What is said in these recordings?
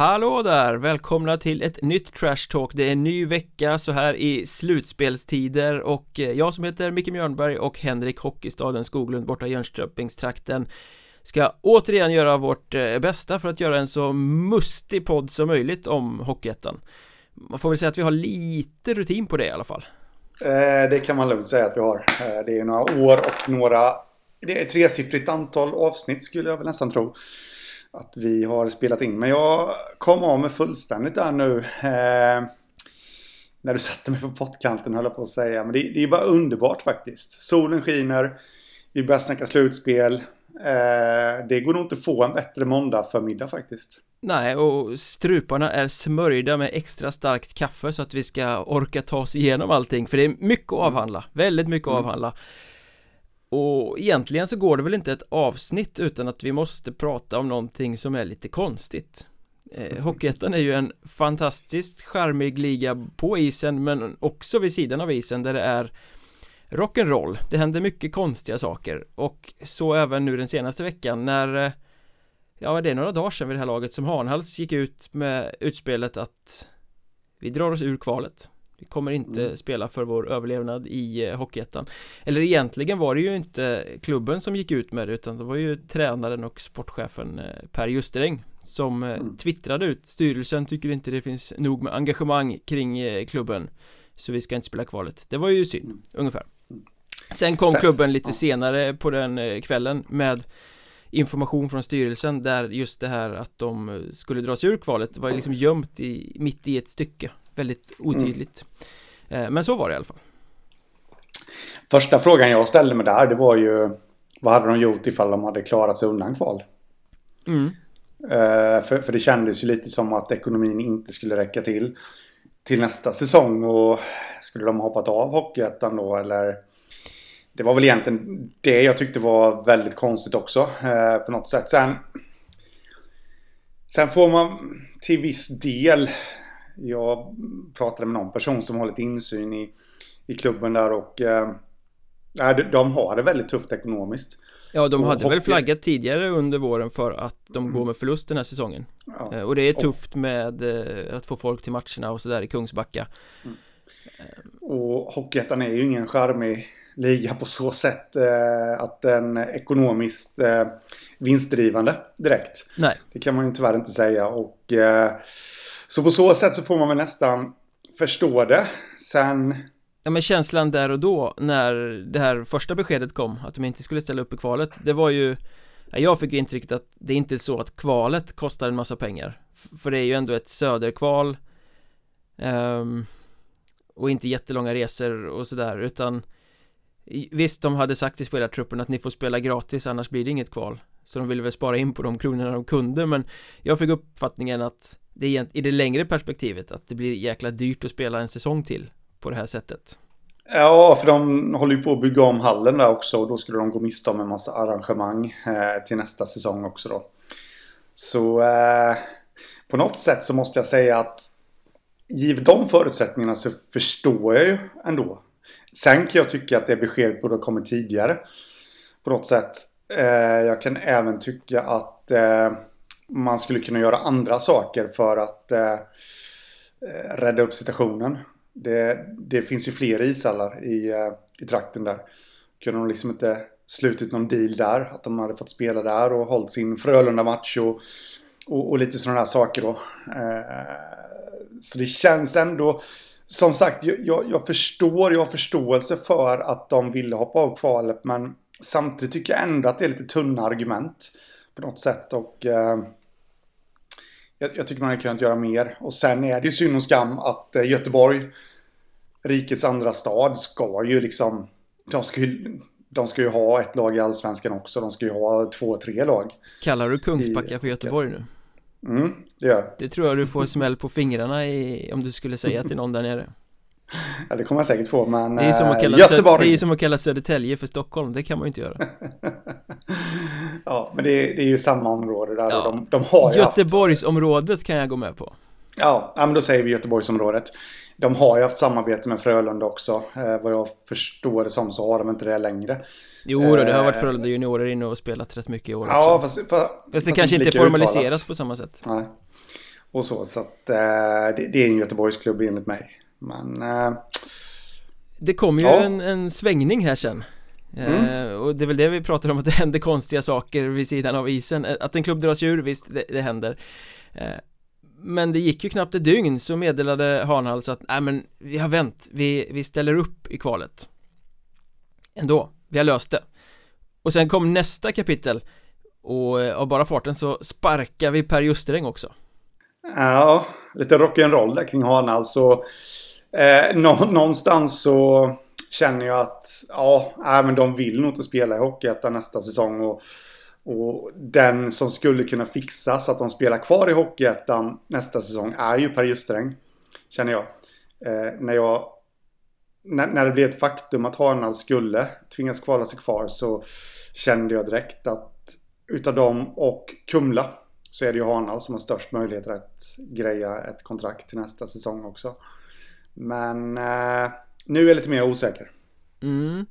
Hallå där! Välkomna till ett nytt Trash Talk. Det är en ny vecka så här i slutspelstider och eh, jag som heter Micke Mjörnberg och Henrik Hockeystaden Skoglund borta i Jönköpingstrakten ska återigen göra vårt eh, bästa för att göra en så mustig podd som möjligt om Hockeyettan. Man får väl säga att vi har lite rutin på det i alla fall. Eh, Det kan man lugnt säga att vi har. Eh, det är några år och några Det är ett tresiffrigt antal avsnitt skulle jag väl nästan tro att vi har spelat in. Men jag kom av mig fullständigt där nu. Eh, när du satte mig på pottkanten höll jag på att säga. Men det, det är bara underbart faktiskt. Solen skiner. Vi börjar snacka slutspel. Eh, det går nog inte att få en bättre måndag förmiddag faktiskt. Nej, och struparna är smörjda med extra starkt kaffe så att vi ska orka ta oss igenom allting för det är mycket att avhandla, väldigt mycket att mm och egentligen så går det väl inte ett avsnitt utan att vi måste prata om någonting som är lite konstigt. Eh, Hockeyettan är ju en fantastiskt charmig liga på isen men också vid sidan av isen där det är rock'n'roll. Det händer mycket konstiga saker. Och så även nu den senaste veckan när eh, Ja det är några dagar sedan vid det här laget som Hanhals gick ut med utspelet att Vi drar oss ur kvalet vi kommer inte mm. spela för vår överlevnad i eh, Hockeyettan Eller egentligen var det ju inte klubben som gick ut med det utan det var ju tränaren och sportchefen eh, Per Justeräng Som eh, mm. twittrade ut Styrelsen tycker inte det finns nog med engagemang kring klubben Så vi ska inte spela kvalet Det var ju synd, mm. ungefär mm. Sen kom Sen, klubben lite ja. senare på den kvällen med information från styrelsen där just det här att de skulle dra sig ur kvalet var liksom gömt i, mitt i ett stycke Väldigt otydligt mm. Men så var det i alla fall Första frågan jag ställde mig där det var ju Vad hade de gjort ifall de hade klarat sig undan kval? Mm. Uh, för, för det kändes ju lite som att ekonomin inte skulle räcka till Till nästa säsong och Skulle de ha hoppat av Hockeyettan då eller Det var väl egentligen det jag tyckte var väldigt konstigt också uh, på något sätt Sen Sen får man till viss del jag pratade med någon person som har lite insyn i, i klubben där och eh, de har det väldigt tufft ekonomiskt. Ja, de hade väl flaggat tidigare under våren för att de mm. går med förlust den här säsongen. Ja. Eh, och det är tufft med eh, att få folk till matcherna och sådär i Kungsbacka. Mm. Och Hockeyettan är ju ingen charmig liga på så sätt eh, att den ekonomiskt eh, vinstdrivande direkt. Nej. Det kan man ju tyvärr inte säga och eh, så på så sätt så får man väl nästan förstå det. Sen... Ja men känslan där och då när det här första beskedet kom att de inte skulle ställa upp i kvalet Det var ju Jag fick intrycket att det är inte så att kvalet kostar en massa pengar För det är ju ändå ett söderkval um, Och inte jättelånga resor och sådär utan Visst, de hade sagt till spelartruppen att ni får spela gratis annars blir det inget kval så de ville väl spara in på de kronorna de kunde men Jag fick uppfattningen att det är i det längre perspektivet att det blir jäkla dyrt att spela en säsong till på det här sättet. Ja, för de håller ju på att bygga om hallen där också och då skulle de gå miste om en massa arrangemang eh, till nästa säsong också då. Så eh, på något sätt så måste jag säga att givet de förutsättningarna så förstår jag ju ändå. Sen kan jag tycka att det beskedet borde ha kommit tidigare. På något sätt. Eh, jag kan även tycka att eh, man skulle kunna göra andra saker för att eh, eh, rädda upp situationen. Det, det, finns ju fler ishallar i, eh, i trakten där. Kunde de liksom inte slutit någon deal där. Att de hade fått spela där och hållit sin Frölunda-match och, och, och, lite sådana här saker då. Eh, så det känns ändå... Som sagt, jag, jag, förstår, jag har förståelse för att de ville hoppa av kvalet men samtidigt tycker jag ändå att det är lite tunna argument på något sätt och eh, jag, jag tycker man hade kunnat göra mer. Och sen är det ju synd och skam att eh, Göteborg, rikets andra stad, ska ju liksom... De ska ju, de ska ju ha ett lag i Allsvenskan också. De ska ju ha två, tre lag. Kallar du Kungsbacka i, för Göteborg nu? Mm, det gör Det tror jag du får smäll på fingrarna i, om du skulle säga till någon där nere. Ja, det kommer jag säkert få, men det är som att kalla Göteborg. Det är som att kalla Södertälje för Stockholm, det kan man ju inte göra. ja, men det är, det är ju samma område där ja. de, de har Göteborgsområdet haft... kan jag gå med på. Ja, men då säger vi Göteborgsområdet. De har ju haft samarbete med Frölunda också. Eh, vad jag förstår det som så har de inte det längre. Jo, då, det har varit eh, Frölunda juniorer inne och spelat rätt mycket i år ja, också. Fast, fast, fast det fast kanske inte är formaliserat på samma sätt. Nej. och så. Så att eh, det, det, är en Göteborgsklubb enligt mig. Men... Eh, det kommer ju ja. en, en svängning här sen. Mm. Eh, och det är väl det vi pratar om att det händer konstiga saker vid sidan av isen. Eh, Att en klubb dras ur, visst det, det händer. Eh, Men det gick ju knappt ett dygn så meddelade Hanhals att nej men vi har vänt, vi, vi ställer upp i kvalet. Ändå, vi har löst det. Och sen kom nästa kapitel. Och av bara farten så sparkar vi Per Justeräng också. Ja, lite rock'n'roll där kring Hanhals och eh, nå någonstans så känner jag att ja, äh, men de vill nog inte spela i Hockeyettan nästa säsong. Och, och den som skulle kunna fixa så att de spelar kvar i Hockeyettan nästa säsong är ju Per Justeräng. Känner jag. Eh, när jag när, när det blev ett faktum att Hanal skulle tvingas kvala sig kvar så kände jag direkt att utav dem och Kumla så är det ju Hanal som har störst möjligheter att greja ett kontrakt till nästa säsong också. Men eh, nu är jag lite mer osäker. Mm.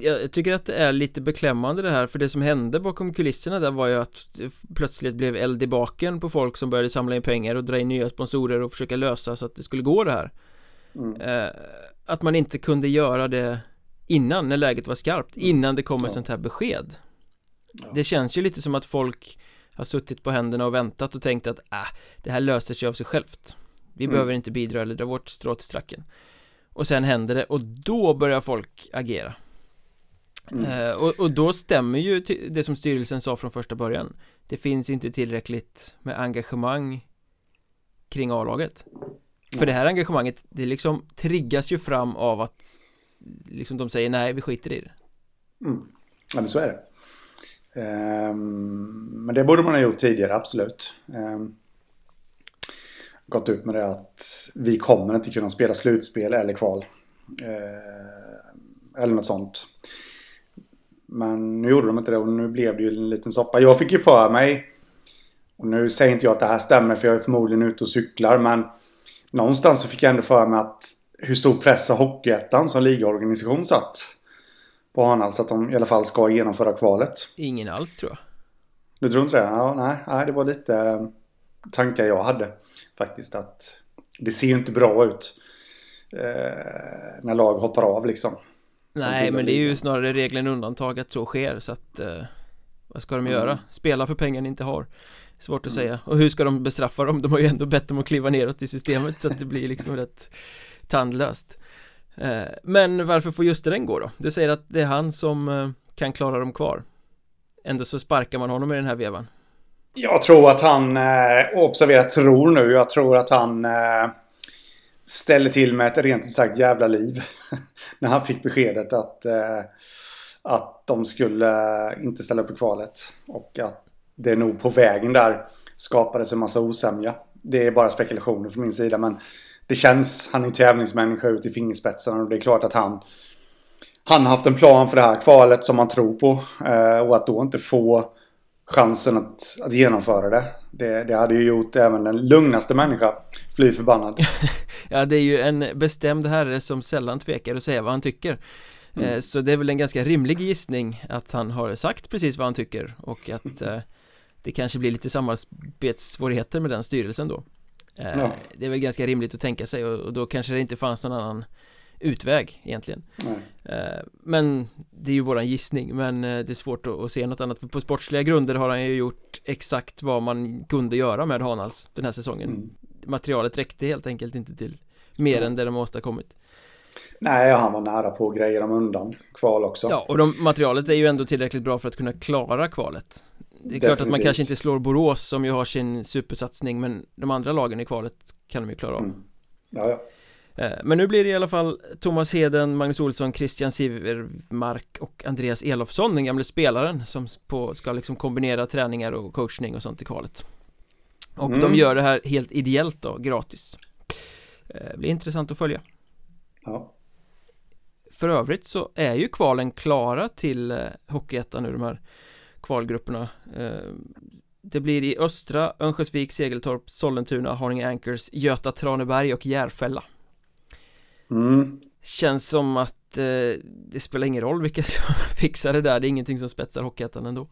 Jag tycker att det är lite beklämmande det här för det som hände bakom kulisserna där var ju att plötsligt blev eld i baken på folk som började samla in pengar och dra in nya sponsorer och försöka lösa så att det skulle gå det här mm. eh, Att man inte kunde göra det innan när läget var skarpt mm. innan det kom ett ja. sånt här besked ja. Det känns ju lite som att folk har suttit på händerna och väntat och tänkt att äh, det här löser sig av sig självt Vi mm. behöver inte bidra eller dra vårt strå till stracken och sen händer det och då börjar folk agera. Mm. eh, och, och, då stämmer ju det som styrelsen sa från första början. Det finns inte tillräckligt med engagemang kring A-laget. För det här engagemanget, det liksom triggas ju fram av att liksom de säger nej, vi skiter i det. Mm. Ja men så är det. Um, Men det borde man ha gjort tidigare, absolut. Um, gått ut med det att vi kommer inte kunna spela slutspel eller kval. Eh, eller något sånt. Men nu gjorde de inte det och nu blev det ju en liten soppa. Jag fick ju för mig, och nu säger inte jag att det här stämmer för jag är förmodligen ute och cyklar, men någonstans så fick jag ändå för mig att hur stor press har Hockeyettan som ligaorganisation satt på Hanals att de i alla fall ska genomföra kvalet? Ingen alls tror jag. Du tror inte det? Ja, nej, nej det var lite tankar jag hade faktiskt att det ser ju inte bra ut eh, när lag hoppar av liksom. Nej, men det är ju snarare regeln undantag att så sker så att eh, vad ska de mm. göra? Spela för pengar ni inte har. Svårt att mm. säga. Och hur ska de bestraffa dem? De har ju ändå bett dem att kliva neråt i systemet så att det blir liksom rätt tandlöst. Eh, men varför får just den gå då? Du säger att det är han som eh, kan klara dem kvar. Ändå så sparkar man honom i den här vevan. Jag tror att han, eh, observera tror nu, jag tror att han eh, ställer till med ett rent ut sagt jävla liv. när han fick beskedet att, eh, att de skulle eh, inte ställa upp i kvalet. Och att det nog på vägen där skapades en massa osämja. Det är bara spekulationer från min sida men det känns, han är ju tävlingsmänniska ut i fingerspetsarna och det är klart att han han har haft en plan för det här kvalet som han tror på. Eh, och att då inte få chansen att, att genomföra det. det. Det hade ju gjort även den lugnaste människa fly förbannad. ja, det är ju en bestämd herre som sällan tvekar att säga vad han tycker. Mm. Eh, så det är väl en ganska rimlig gissning att han har sagt precis vad han tycker och att eh, det kanske blir lite samarbetssvårigheter med den styrelsen då. Eh, ja. Det är väl ganska rimligt att tänka sig och då kanske det inte fanns någon annan utväg egentligen Nej. Men det är ju våran gissning men det är svårt att se något annat för på sportsliga grunder har han ju gjort exakt vad man kunde göra med Hanals den här säsongen mm. Materialet räckte helt enkelt inte till mer mm. än det de har åstadkommit Nej, han var nära på att greja dem undan kval också Ja, och de, materialet är ju ändå tillräckligt bra för att kunna klara kvalet Det är Definitivt. klart att man kanske inte slår Borås som ju har sin supersatsning men de andra lagen i kvalet kan de ju klara av mm. Ja, ja Eh, men nu blir det i alla fall Thomas Heden, Magnus Olsson, Christian Sivermark och Andreas Elofsson, den gamle spelaren som på, ska liksom kombinera träningar och coachning och sånt i kvalet. Och mm. de gör det här helt ideellt då, gratis. Det eh, blir intressant att följa. Ja. För övrigt så är ju kvalen klara till eh, Hockeyettan nu de här kvalgrupperna. Det blir i Östra, Örnsköldsvik, Segeltorp, Sollentuna, Haninge Anchors, Göta Traneberg och Järfälla Mm. Känns som att eh, det spelar ingen roll vilka som fixar det där, det är ingenting som spetsar Hockeyettan ändå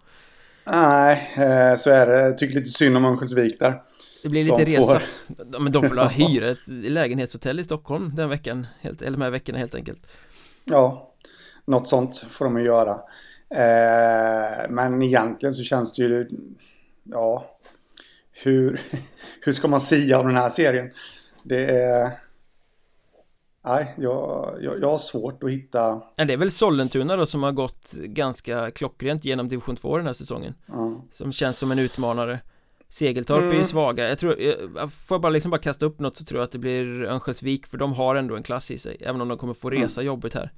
Nej, eh, så är det. Jag tycker lite synd om Örnsköldsvik där. Det blir lite resa får... Men de får hyra ett lägenhetshotell i Stockholm den veckan helt, Eller de här veckorna helt enkelt Ja Något sånt får de ju göra eh, Men egentligen så känns det ju Ja Hur Hur ska man sia om den här serien? Det är Nej, jag, jag, jag har svårt att hitta ja, Det är väl Sollentuna då som har gått ganska klockrent genom division 2 den här säsongen mm. Som känns som en utmanare Segeltorp mm. är ju mm. svaga, jag tror, jag, får jag bara liksom bara kasta upp något så tror jag att det blir Örnsköldsvik för de har ändå en klass i sig Även om de kommer få mm. resa mm. jobbigt här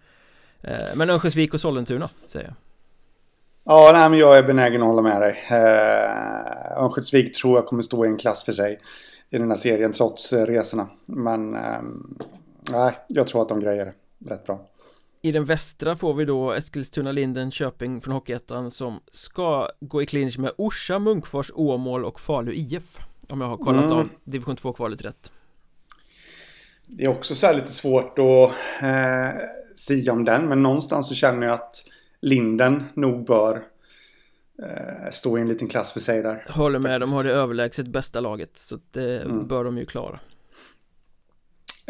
eh, Men Örnsköldsvik och Sollentuna säger jag Ja, nej men jag är benägen att hålla med dig eh, Örnsköldsvik tror jag kommer stå i en klass för sig I den här serien trots eh, resorna Men eh, Nej, jag tror att de grejer rätt bra I den västra får vi då Eskilstuna, Linden, Köping från Hockeyettan som ska gå i clinch med Orsa, Munkfors, Åmål och Falu IF Om jag har kollat mm. av division 2-kvalet rätt Det är också så här lite svårt att eh, sia om den men någonstans så känner jag att Linden nog bör eh, stå i en liten klass för sig där Håller med, faktiskt. de har det överlägset bästa laget så det mm. bör de ju klara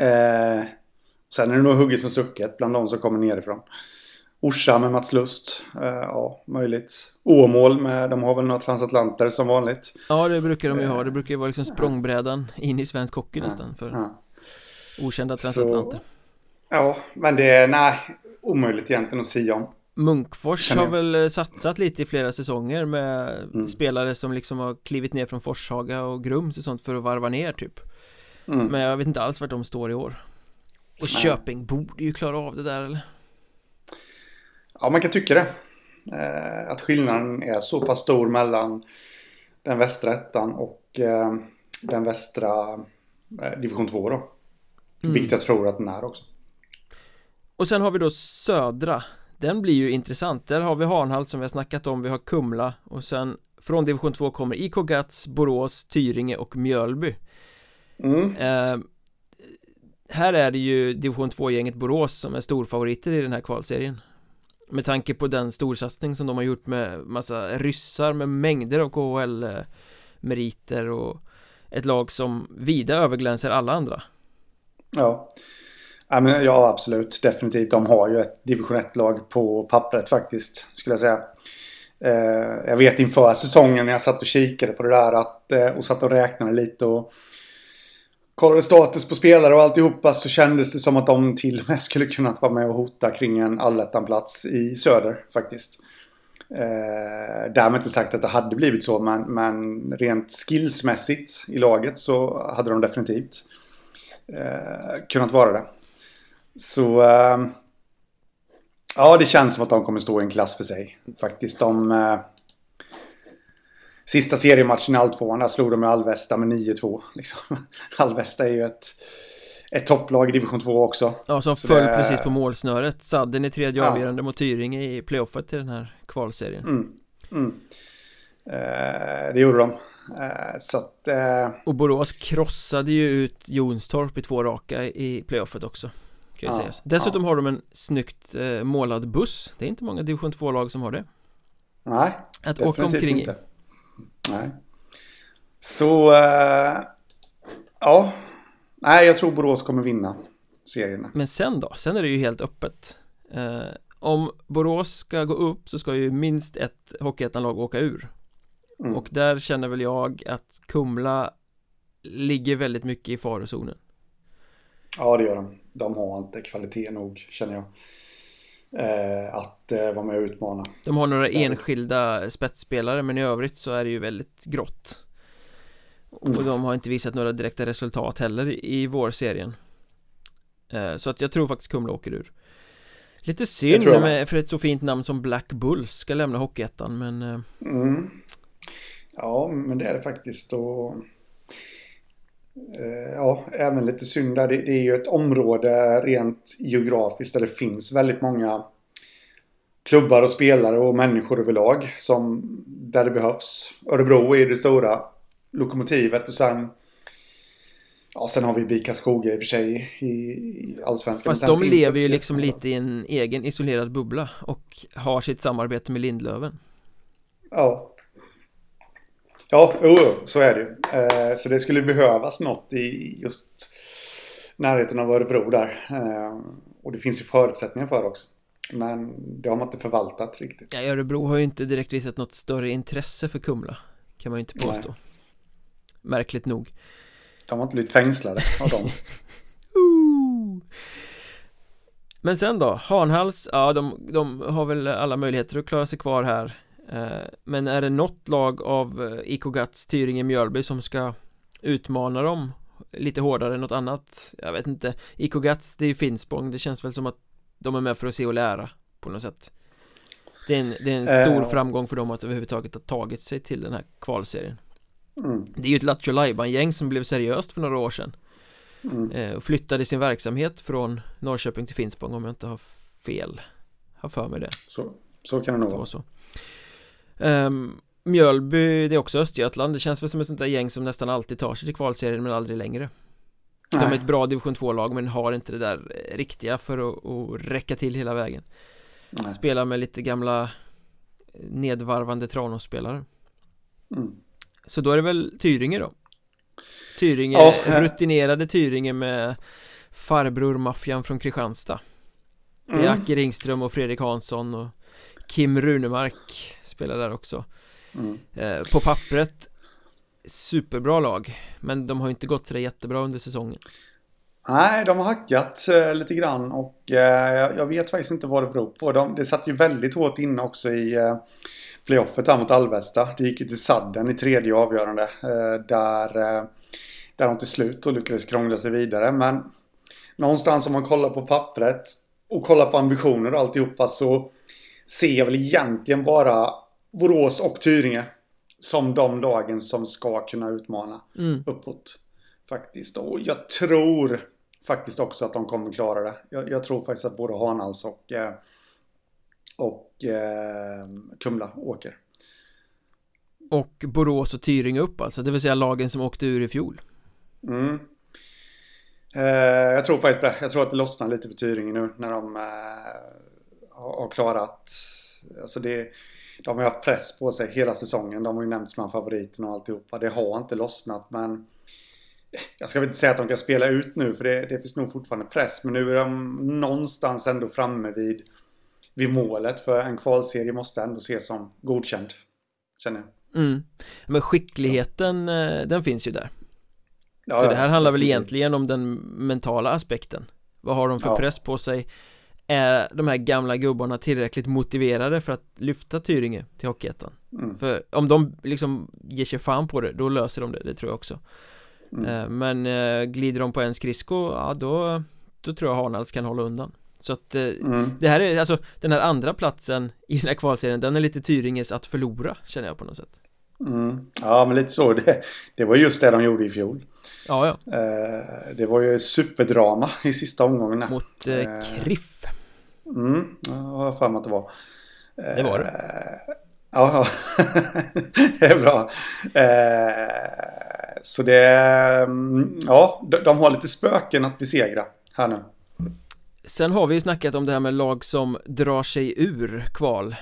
Eh, sen är det nog hugget som sucket bland de som kommer nerifrån. Orsa med Mats Lust. Eh, ja, möjligt. Åmål med, de har väl några transatlanter som vanligt. Ja, det brukar de ju ha. Det brukar ju vara liksom språngbrädan in i svensk hockey nästan för ja. okända transatlanter. Så, ja, men det är, nej, omöjligt egentligen att säga om. Munkfors har väl eh, satsat lite i flera säsonger med mm. spelare som liksom har klivit ner från Forshaga och Grums och sånt för att varva ner typ mm. Men jag vet inte alls vart de står i år. Och Nej. Köping borde ju klara av det där eller? Ja, man kan tycka det. Eh, Att skillnaden är så pass stor mellan Den västra ettan och eh, Den västra eh, Division 2 då. Mm. Vilket jag tror att den är också. Och sen har vi då södra. Den blir ju intressant. Där har vi Hanhall som vi har snackat om. Vi har Kumla. Och sen från division 2 kommer IK Gats, Borås, Tyringe och Mjölby Mm. Eh, här är det ju division 2-gänget Borås som är storfavoriter i den här kvalserien Med tanke på den storsatsning som de har gjort med massa ryssar med mängder av KHL-meriter och ett lag som vida överglänser alla andra Ja Ja, men, ja, absolut. Definitivt. De har ju ett division 1-lag på pappret faktiskt, skulle jag säga. Eh, jag vet inför säsongen när jag satt och kikade på det där att, eh, och satt och räknade lite och kollade status på spelare och alltihopa så kändes det som att de till och med skulle kunnat vara med och hota kring en allettanplats i söder faktiskt. Eh, därmed inte sagt att det hade blivit så men, men rent skillsmässigt i laget så hade de definitivt eh, kunnat vara det. Så eh, ja, det känns som att de kommer stå i en klass för sig faktiskt. De, eh, Sista seriematchen i Alltvåan, där slog de Alvesta med 9-2. Liksom. Alvesta är ju ett, ett topplag i division 2 också. Ja, som föll det... precis på målsnöret. Sadden i tredje ja. avgörande mot Tyringe i playoffet till den här kvalserien. Mm. Mm. Eh, det gjorde de. Eh, så att, eh... Och Borås krossade ju ut Jonstorp i två raka i playoffet också. Kan ja. Dessutom ja. har de en snyggt eh, målad buss. Det är inte många division 2-lag som har det. Nej, Att åka omkring inte. Nej. Så, äh, ja. Nej, jag tror Borås kommer vinna serien. Men sen då? Sen är det ju helt öppet. Eh, om Borås ska gå upp så ska ju minst ett Hockeyettan-lag åka ur. Mm. Och där känner väl jag att Kumla ligger väldigt mycket i farozonen. Ja, det gör de. De har inte kvalitet nog, känner jag. Eh, att eh, vara med och utmana. De har några enskilda spetsspelare men i övrigt så är det ju väldigt grått. Och de har inte visat några direkta resultat heller i vårserien eh, Så att jag tror faktiskt Kumla åker ur. Lite synd med, för ett så fint namn som Black Bulls ska lämna Hockeyettan men mm. Ja men det är det faktiskt. Och Ja, även lite synd där. Det, det, är ju ett område rent geografiskt där det finns väldigt många klubbar och spelare och människor överlag som, där det behövs. Örebro är det stora lokomotivet och sen Ja, sen har vi BIK Karlskoga i och för sig i Allsvenskan Fast de lever ju liksom lite i en egen isolerad bubbla och har sitt samarbete med Lindlöven Ja Ja, oh, så är det ju. Eh, så det skulle behövas något i just närheten av Örebro där. Eh, och det finns ju förutsättningar för det också. Men det har man inte förvaltat riktigt. Ja, Örebro har ju inte direkt visat något större intresse för Kumla. Kan man ju inte påstå. Nej. Märkligt nog. De har inte blivit fängslade av dem. Men sen då, Hanhals, ja de, de har väl alla möjligheter att klara sig kvar här Men är det något lag av eh, IK Gats, Tyringe, Mjölby som ska utmana dem lite hårdare än något annat? Jag vet inte. IK Gats, det är ju Finspång, det känns väl som att de är med för att se och lära på något sätt. Det är en, det är en stor äh, framgång för dem att överhuvudtaget ha tagit sig till den här kvalserien. Mm. Det är ju ett Lattjo gäng som blev seriöst för några år sedan. Mm. Eh, och flyttade sin verksamhet från Norrköping till Finspång om jag inte har fel. Har för mig det. Så, så kan det nog vara. så. Um, Mjölby, det är också Östergötland. Det känns väl som ett sånt där gäng som nästan alltid tar sig till kvalserien men aldrig längre. De är ett bra division 2-lag men har inte det där riktiga för att, att räcka till hela vägen. Nej. Spelar med lite gamla nedvarvande Tranås-spelare. Mm. Så då är det väl Tyringe då. Tyringe, oh, rutinerade Tyringe med farbror maffian från Kristianstad. Det är mm. Acke Ringström och Fredrik Hansson och Kim Runemark spelar där också mm. eh, På pappret Superbra lag Men de har inte gått sådär jättebra under säsongen Nej, de har hackat eh, lite grann och eh, jag vet faktiskt inte vad det beror på. De, det satt ju väldigt hårt inne också i eh, playoffet här mot Alvesta. Det gick ju till sadden i tredje avgörande. Eh, där, eh, där de till slut då lyckades krångla sig vidare. Men någonstans om man kollar på pappret och kollar på ambitioner och alltihopa så ser jag väl egentligen bara Borås och Tyringe som de lagen som ska kunna utmana mm. uppåt. Faktiskt. Och jag tror faktiskt också att de kommer klara det. Jag, jag tror faktiskt att både Hanals och, eh, och eh, Kumla åker. Och Borås och Tyringe upp alltså, det vill säga lagen som åkte ur i fjol. Mm. Eh, jag tror faktiskt det. Jag tror att det lossnar lite för Tyringe nu när de eh, har klarat. Alltså det, de har haft press på sig hela säsongen. De har ju nämnts bland favoriterna och alltihopa. Det har inte lossnat men jag ska väl inte säga att de kan spela ut nu för det, det finns nog fortfarande press. Men nu är de någonstans ändå framme vid, vid målet. För en kvalserie måste ändå ses som godkänd. Känner jag. Mm. Men skickligheten ja. Eh, den finns ju där. Ja, så det här handlar väl egentligen om den mentala aspekten. Vad har de för ja. press på sig? Är de här gamla gubbarna tillräckligt motiverade för att lyfta Tyringe till Hockeyettan? Mm. För om de liksom ger sig fan på det, då löser de det, det tror jag också mm. Eh, men eh, glider de på en skridsko, ja då, då tror jag Harnalds kan hålla undan Så att eh, mm. det här är alltså den här andra platsen i den här kvalserien Den är lite Tyringes att förlora känner jag på något sätt mm. Ja men lite så det, det var just det de gjorde i fjol Ja ja Det var ju superdrama i sista omgången Mot eh, Kriff Mm, jag har för mig att det var Det var det Ja, ja. det är bra. Eh, så det, mm, ja, de har lite spöken att besegra här nu. Sen har vi ju snackat om det här med lag som drar sig ur kval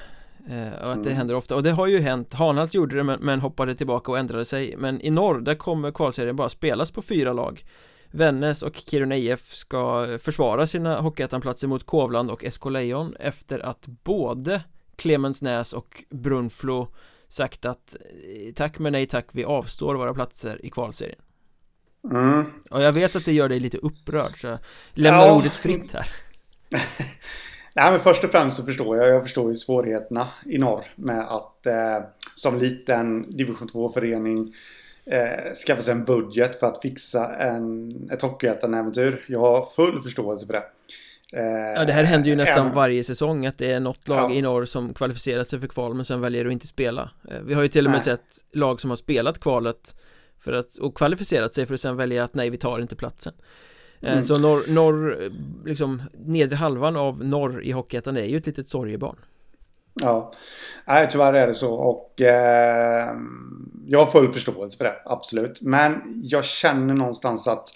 eh, och att det mm. händer ofta och det har ju hänt Hanhals gjorde det men, men, hoppade tillbaka och ändrade sig men i norr där kommer kvalserien bara spelas på fyra lag Vännäs och Kiruna IF ska försvara sina Hockeyettanplatser mot Kovland och SK Lejon efter att både Clemensnäs och Brunflo sagt att eh, tack men nej tack, vi avstår våra platser i kvalserien mm. Och jag vet att det gör dig lite upprörd så jag lämnar ja. ordet fritt här Nej men först och främst så förstår jag, jag förstår ju svårigheterna i norr med att eh, som liten division 2-förening eh, skaffa sig en budget för att fixa en, ett Hockeyettan-äventyr. Jag har full förståelse för det. Ja det här händer ju nästan även... varje säsong att det är något lag ja. i norr som kvalificerar sig för kval men sen väljer att inte spela eh, Vi har ju till och med nej. sett lag som har spelat kvalet för att, och kvalificerat sig för att sen välja att nej vi tar inte platsen eh, mm. Så norr, norr, liksom nedre halvan av norr i Hockeyettan är ju ett litet sorgebarn Ja, nej tyvärr är det så och eh, jag har full förståelse för det, absolut Men jag känner någonstans att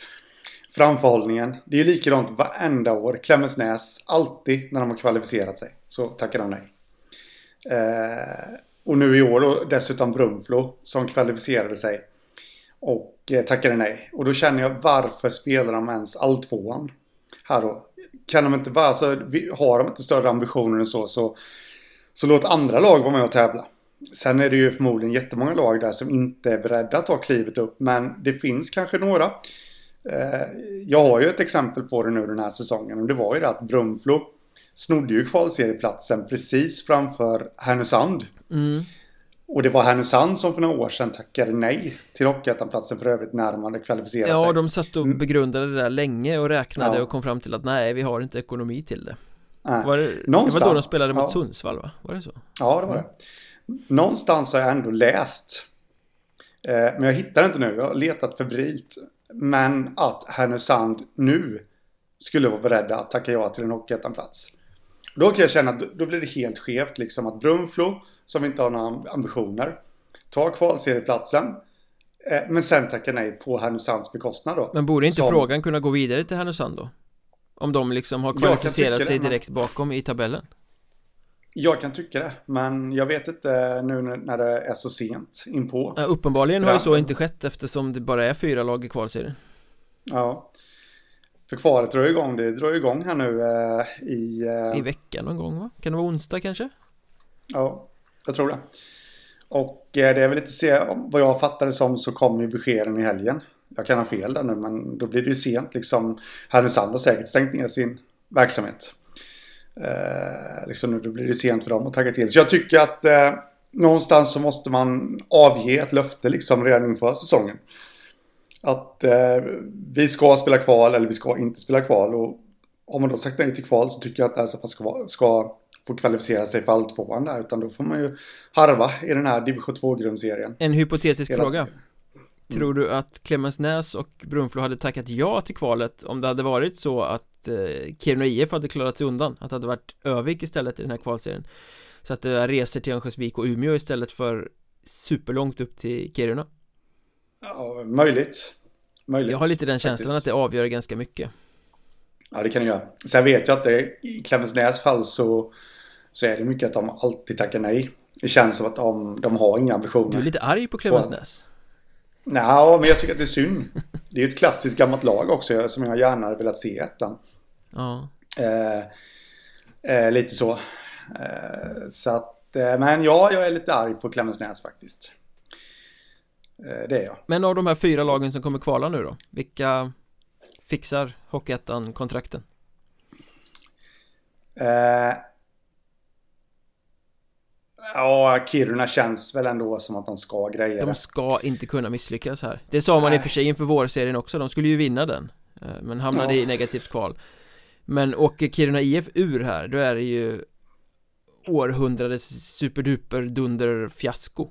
Framförhållningen. Det är likadant varenda år. Klemensnäs, alltid när de har kvalificerat sig så tackar de nej. Eh, Och nu i år då dessutom Brunflo som kvalificerade sig. Och eh, tackade nej. Och då känner jag varför spelar de ens alltvåan? Här då. Kan de inte bara, alltså, har de inte större ambitioner än så, så, så låt andra lag vara med och tävla. Sen är det ju förmodligen jättemånga lag där som inte är beredda att ta klivet upp. Men det finns kanske några. Eh, jag har ju ett exempel på det nu den här säsongen. Och det var ju det att Brunflo snodde ju kvalserieplatsen precis framför Härnösand. Mm. Och det var Härnösand som för några år sedan tackade nej till Hockeyettan-platsen för övrigt när man hade kvalificerat ja, sig. Ja, de satt och mm. begrundade det där länge och räknade ja. och kom fram till att nej, vi har inte ekonomi till det. Nej. Var det, Någonstans, det var då de spelade mot ja. Sundsvall va? Var det så? Ja, det var det. Någonstans har jag ändå läst, eh, men jag hittar inte nu, jag har letat febrilt, men att Härnösand nu skulle vara beredda att tacka ja till en Hockeyettan-plats. Då kan jag känna att då blir det helt skevt liksom att Brunflo, som inte har några ambitioner, tar kvalserieplatsen. Eh, men sen tackar nej på Härnösands bekostnad då. Men borde inte som... frågan kunna gå vidare till Härnösand då? Om de liksom har kvalificerat sig det, direkt men... bakom i tabellen? Jag kan tycka det, men jag vet inte nu när det är så sent inpå. Ja, uppenbarligen har ju så inte skett eftersom det bara är fyra lag i kvalserien. Ja. För kvalet drar igång, det drar igång här nu eh, i... Eh... I veckan någon gång va? Kan det vara onsdag kanske? Ja, jag tror det. Och eh, det är väl lite se, vad jag fattar det som så kommer ju beskeden i helgen. Jag kan ha fel där nu, men då blir det ju sent liksom. Härnösand har säkert stängt ner sin verksamhet. Eh, liksom nu blir det sent för dem att tagga till. Så jag tycker att eh, någonstans så måste man avge ett löfte liksom redan inför säsongen. Att eh, vi ska spela kval eller vi ska inte spela kval. Och om man då sagt nej till kval så tycker jag att det ska, ska få kvalificera sig för alltvåan där. Utan då får man ju harva i den här division 2-grundserien. En hypotetisk fråga. Mm. Tror du att Clemensnäs och Brunflo hade tackat ja till kvalet om det hade varit så att eh, Kiruna IF hade klarat sig undan? Att det hade varit Övik istället i den här kvalserien? Så att det reser till Örnsköldsvik och Umeå istället för superlångt upp till Kiruna? Ja, möjligt. möjligt Jag har lite den känslan faktiskt. att det avgör ganska mycket. Ja, det kan det göra. Sen vet jag att det, i Clemensnäs fall så, så är det mycket att de alltid tackar nej. Det känns som att de, de har inga ambitioner. Du är lite arg på Clemensnäs. Nej, men jag tycker att det är synd. Det är ju ett klassiskt gammalt lag också som jag gärna hade velat se ettan. Ja. Eh, eh, lite så. Eh, så att, eh, men ja, jag är lite arg på Clemensnäs faktiskt. Eh, det är jag. Men av de här fyra lagen som kommer kvala nu då? Vilka fixar Hockeyettan-kontrakten? Ja, Kiruna känns väl ändå som att de ska greja De ska inte kunna misslyckas här Det sa man Nej. i och för sig inför vårserien också, de skulle ju vinna den eh, Men hamnade ja. i negativt kval Men åker Kiruna IF ur här, då är det ju Århundradets superduper dunder fiasko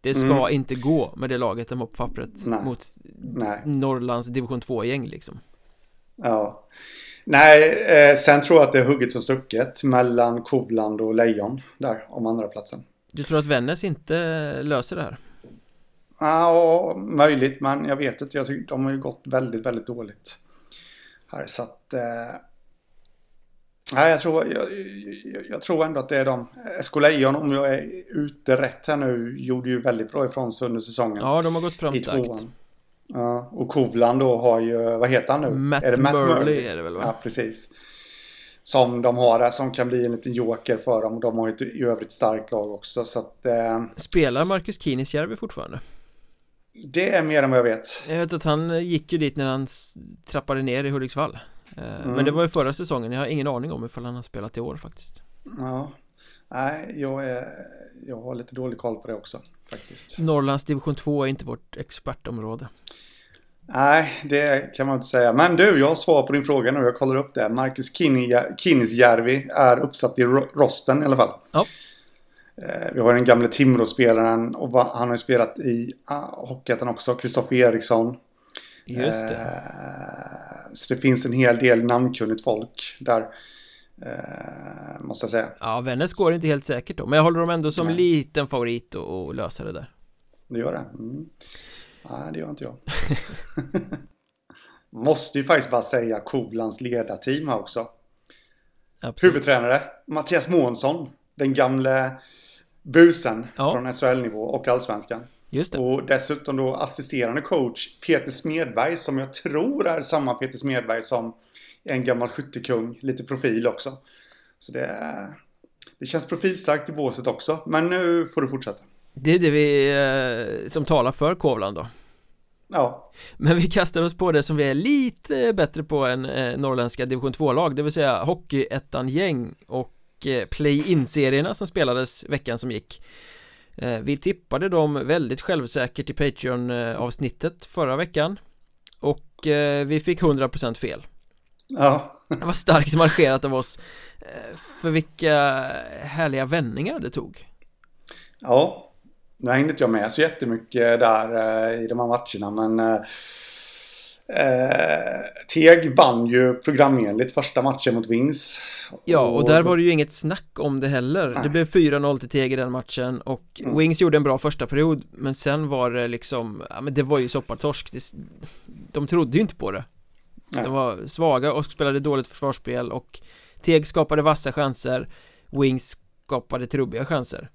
Det ska mm. inte gå med det laget de har på pappret Nej. Mot Nej. Norrlands division 2-gäng liksom Ja Nej, eh, sen tror jag att det är hugget som stucket mellan Kovland och Lejon där om andra platsen. Du tror att Vännäs inte löser det här? Ja, möjligt, men jag vet inte. Jag tycker, de har ju gått väldigt, väldigt dåligt. Här, så att... Eh, nej, jag tror, jag, jag, jag, tror ändå att det är de. SK Lejon, om jag är ute rätt här nu, gjorde ju väldigt bra ifrån sig under säsongen. Ja, de har gått fram starkt. Ja, och Kovland då har ju, vad heter han nu? Matt, är det Matt Murley, Murley är det väl va? Ja, precis. Som de har där som kan bli en liten joker för dem. Och de har ju ett i övrigt starkt lag också så att... Eh... Spelar Marcus Kinisjärvi fortfarande? Det är mer än vad jag vet. Jag vet att han gick ju dit när han trappade ner i Hudiksvall. Eh, mm. Men det var ju förra säsongen. Jag har ingen aning om ifall han har spelat i år faktiskt. Ja. Nej, jag, är, jag har lite dålig koll på det också faktiskt. Norrlands division 2 är inte vårt expertområde. Nej, det kan man inte säga. Men du, jag har svar på din fråga nu. Jag kollar upp det. Marcus Kinnisjärvi är uppsatt i rosten i alla fall. Ja. Eh, vi har den gamle Timrå-spelaren och han har ju spelat i uh, Hockeyettan också. Kristoffer Eriksson. Just det. Uh, så det finns en hel del namnkunnigt folk där. Uh, måste jag säga. Ja, Vännäs går inte helt säkert då. Men jag håller dem ändå som Nej. liten favorit att lösa det där. Det gör det? Mm. Nej, det gör inte jag. Måste ju faktiskt bara säga Kovlands ledarteam här också. Absolut. Huvudtränare Mattias Månsson. Den gamle busen ja. från SHL-nivå och allsvenskan. Och dessutom då assisterande coach Peter Smedberg som jag tror är samma Peter Smedberg som en gammal skyttekung. Lite profil också. Så det, det känns profilstarkt i båset också. Men nu får du fortsätta. Det är det vi eh, som talar för Kovland då. Ja. Men vi kastar oss på det som vi är lite bättre på än eh, norrländska division 2-lag, det vill säga Hockeyettan-gäng och eh, play-in-serierna som spelades veckan som gick. Vi tippade dem väldigt självsäkert i Patreon-avsnittet förra veckan och vi fick 100% fel. Ja. Det var starkt marscherat av oss. Eh, för vilka härliga vändningar det tog. Ja, nu hängde inte jag med så jättemycket där eh, i de här matcherna men eh, eh, Teg vann ju programenligt första matchen mot Wings. Ja, och där var det ju inget snack om det heller. Nej. Det blev 4-0 till Teg i den matchen och mm. Wings gjorde en bra första period men sen var det liksom, ja men det var ju soppatorsk. Det, de trodde ju inte på det. Nej. De var svaga och spelade dåligt försvarsspel och Teg skapade vassa chanser, Wings skapade trubbiga chanser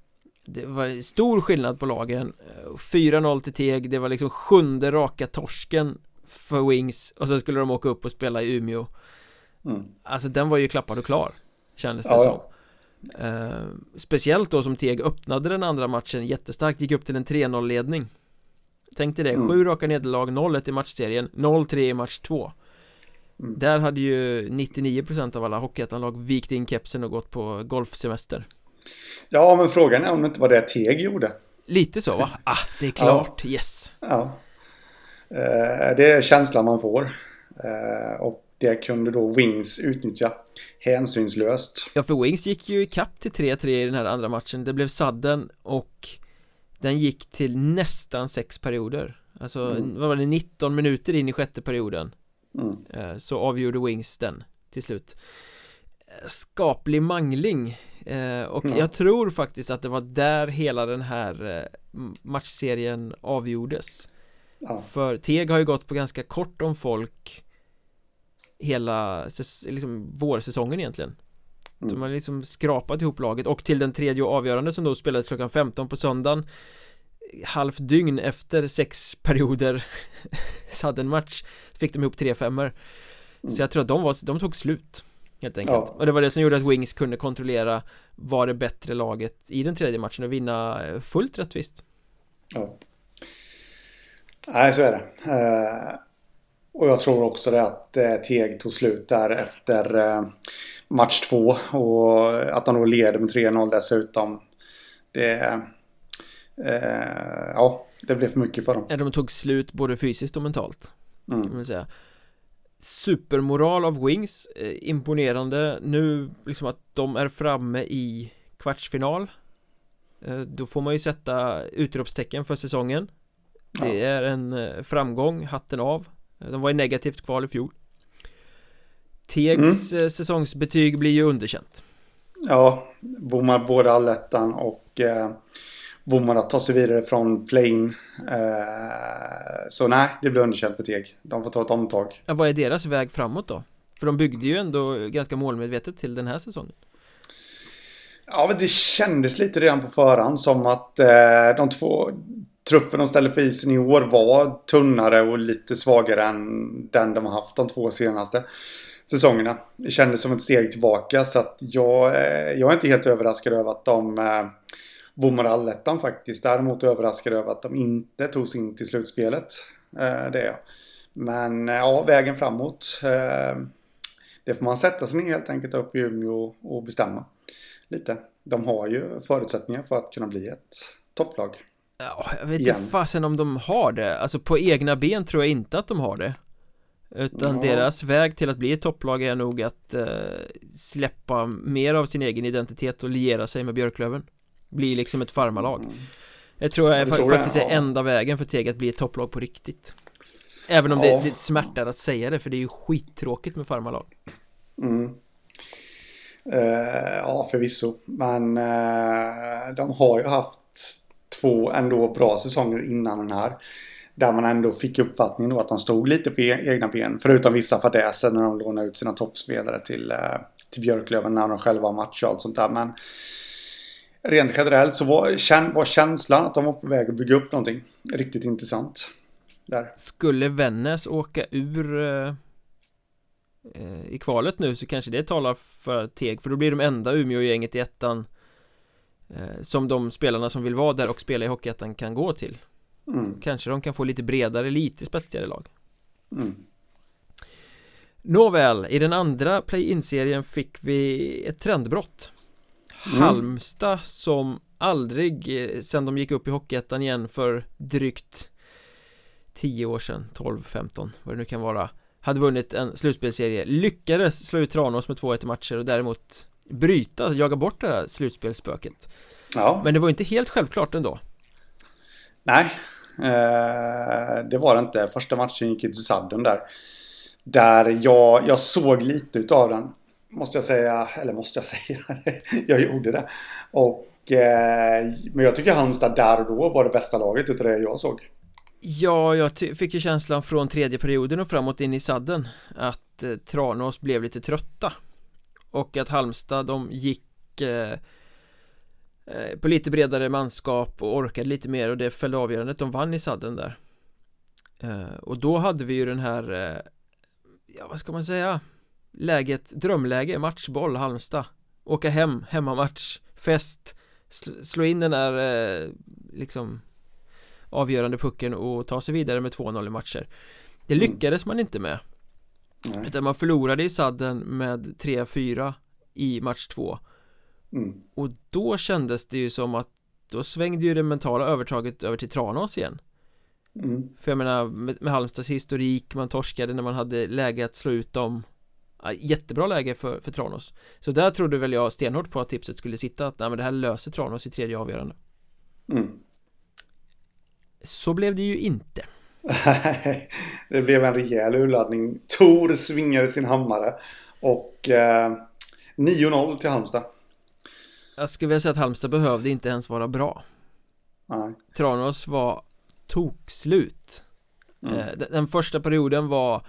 det var stor skillnad på lagen 4-0 till Teg, det var liksom sjunde raka torsken för Wings och sen skulle de åka upp och spela i Umeå mm. Alltså den var ju klappad och klar Kändes det ja, som ja. Uh, Speciellt då som Teg öppnade den andra matchen jättestarkt, gick upp till en 3-0 ledning Tänk dig det, mm. sju raka nederlag, 0-1 i matchserien, 0-3 i match 2 mm. Där hade ju 99% av alla Hockeyettanlag vikt in kepsen och gått på golfsemester Ja, men frågan är om det inte var det Teg gjorde. Lite så va? Ah, det är klart, ja. yes. Ja. Eh, det är känslan man får. Eh, och det kunde då Wings utnyttja hänsynslöst. Ja, för Wings gick ju i kapp till 3-3 i den här andra matchen. Det blev sadden och den gick till nästan sex perioder. Alltså, mm. vad var det, 19 minuter in i sjätte perioden. Mm. Eh, så avgjorde Wings den till slut. Skaplig mangling Eh, och mm. jag tror faktiskt att det var där hela den här eh, matchserien avgjordes ja. För Teg har ju gått på ganska kort om folk Hela liksom, vårsäsongen egentligen mm. De har liksom skrapat ihop laget och till den tredje och avgörande som då spelades klockan 15 på söndagen Halvt dygn efter sex perioder hade en match Fick de ihop tre femmor mm. Så jag tror att de, var, de tog slut Helt enkelt ja. Och det var det som gjorde att Wings kunde kontrollera Var det bättre laget i den tredje matchen och vinna fullt rättvist Ja Nej så är det eh, Och jag tror också det att eh, Teg tog slut där efter eh, match två och att han då leder med 3-0 dessutom Det eh, Ja det blev för mycket för dem. Ja de tog slut både fysiskt och mentalt mm. kan man säga. Supermoral av Wings eh, Imponerande. Nu liksom att de är framme i kvartsfinal eh, Då får man ju sätta utropstecken för säsongen. Det ja. är en eh, framgång, hatten av. De var i negativt kval i fjol. Tegs mm. säsongsbetyg blir ju underkänt. Ja, bommar både allettan och eh, bommar att ta sig vidare från plane. Eh, så nej, det blir underkänt för Teg. De får ta ett omtag. Ja, vad är deras väg framåt då? För de byggde ju ändå ganska målmedvetet till den här säsongen. Ja, men det kändes lite redan på förhand som att eh, de två truppen de ställde på isen i år var tunnare och lite svagare än den de har haft de två senaste säsongerna. Det kändes som ett steg tillbaka så att jag, eh, jag är inte helt överraskad över att de bommade allettan faktiskt. Däremot överraskad över att de inte tog sig in till slutspelet. Eh, det är jag. Men eh, ja, vägen framåt. Eh, det får man sätta sig ner helt enkelt upp i Umeå och bestämma lite. De har ju förutsättningar för att kunna bli ett topplag. Ja, jag vet inte fasen om de har det. Alltså på egna ben tror jag inte att de har det. Utan ja. deras väg till att bli ett topplag är nog att eh, släppa mer av sin egen identitet och liera sig med Björklöven blir liksom ett farmarlag mm. Jag tror jag, jag tror faktiskt det, är enda vägen för Teg att bli ett topplag på riktigt Även om ja. det, det smärtar att säga det för det är ju skittråkigt med farmarlag mm. uh, Ja förvisso Men uh, de har ju haft två ändå bra säsonger innan den här där man ändå fick uppfattningen då att de stod lite på e-, egna ben. Förutom vissa fadäser när de lånade ut sina toppspelare till, uh, till Björklöven när de själva har match och allt sånt där. Men rent generellt så var, var känslan att de var på väg att bygga upp någonting riktigt intressant. Där. Skulle Vännäs åka ur eh, eh, i kvalet nu så kanske det talar för Teg för då blir de enda Umeå-gänget i ettan eh, som de spelarna som vill vara där och spela i Hockeyettan kan gå till. Mm. Kanske de kan få lite bredare, lite spetsigare lag. Mm. Nåväl, i den andra play-in-serien fick vi ett trendbrott mm. Halmstad som aldrig eh, sen de gick upp i Hockeyettan igen för drygt 10 år sedan, 12, 15, vad det nu kan vara Hade vunnit en slutspelserie, lyckades slå ut Tranås med 2-1 matcher och däremot bryta, jaga bort det här slutspelsspöket Ja Men det var inte helt självklart ändå Nej, eh, det var det inte. Första matchen gick till sadden där. Där jag, jag såg lite utav den. Måste jag säga. Eller måste jag säga. jag gjorde det. Och, eh, men jag tycker Halmstad där och då var det bästa laget utav det jag såg. Ja, jag fick ju känslan från tredje perioden och framåt in i sadden Att eh, Tranås blev lite trötta Och att Halmstad, de gick eh, eh, På lite bredare manskap och orkade lite mer och det föll avgörandet De vann i sadden där eh, Och då hade vi ju den här eh, ja vad ska man säga läget, drömläge, matchboll, Halmstad åka hem, hemmamatch, fest slå in den där eh, liksom avgörande pucken och ta sig vidare med 2-0 i matcher det mm. lyckades man inte med Nej. utan man förlorade i sadden med 3-4 i match 2 mm. och då kändes det ju som att då svängde ju det mentala övertaget över till Tranås igen Mm. För jag menar med, med Halmstads historik, man torskade när man hade läge att slå ut dem Jättebra läge för, för Tranås. Så där trodde väl jag stenhårt på att tipset skulle sitta att nej, men det här löser Tranås i tredje avgörande. Mm. Så blev det ju inte. Det blev en rejäl urladdning. Tor svingade sin hammare Och eh, 9-0 till Halmstad. Jag skulle vilja säga att Halmstad behövde inte ens vara bra. Nej. Tranås var tokslut. Mm. Eh, den första perioden var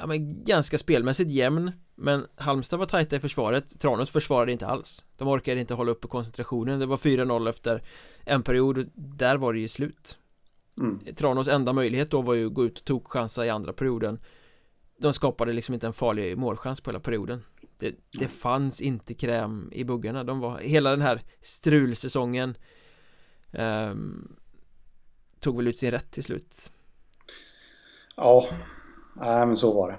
ja, men ganska spelmässigt jämn Men Halmstad var tajta i försvaret. Tranås försvarade inte alls. De orkade inte hålla uppe koncentrationen. Det var 4-0 efter en period och där var det ju slut. Mm. Tranås enda möjlighet då var ju att gå ut och tokchansa i andra perioden. De skapade liksom inte en farlig målchans på hela perioden. Det, det fanns inte kräm i buggarna. De var hela den här strulsäsongen um, tog väl ut sin rätt till slut. Ja, nej, men så var det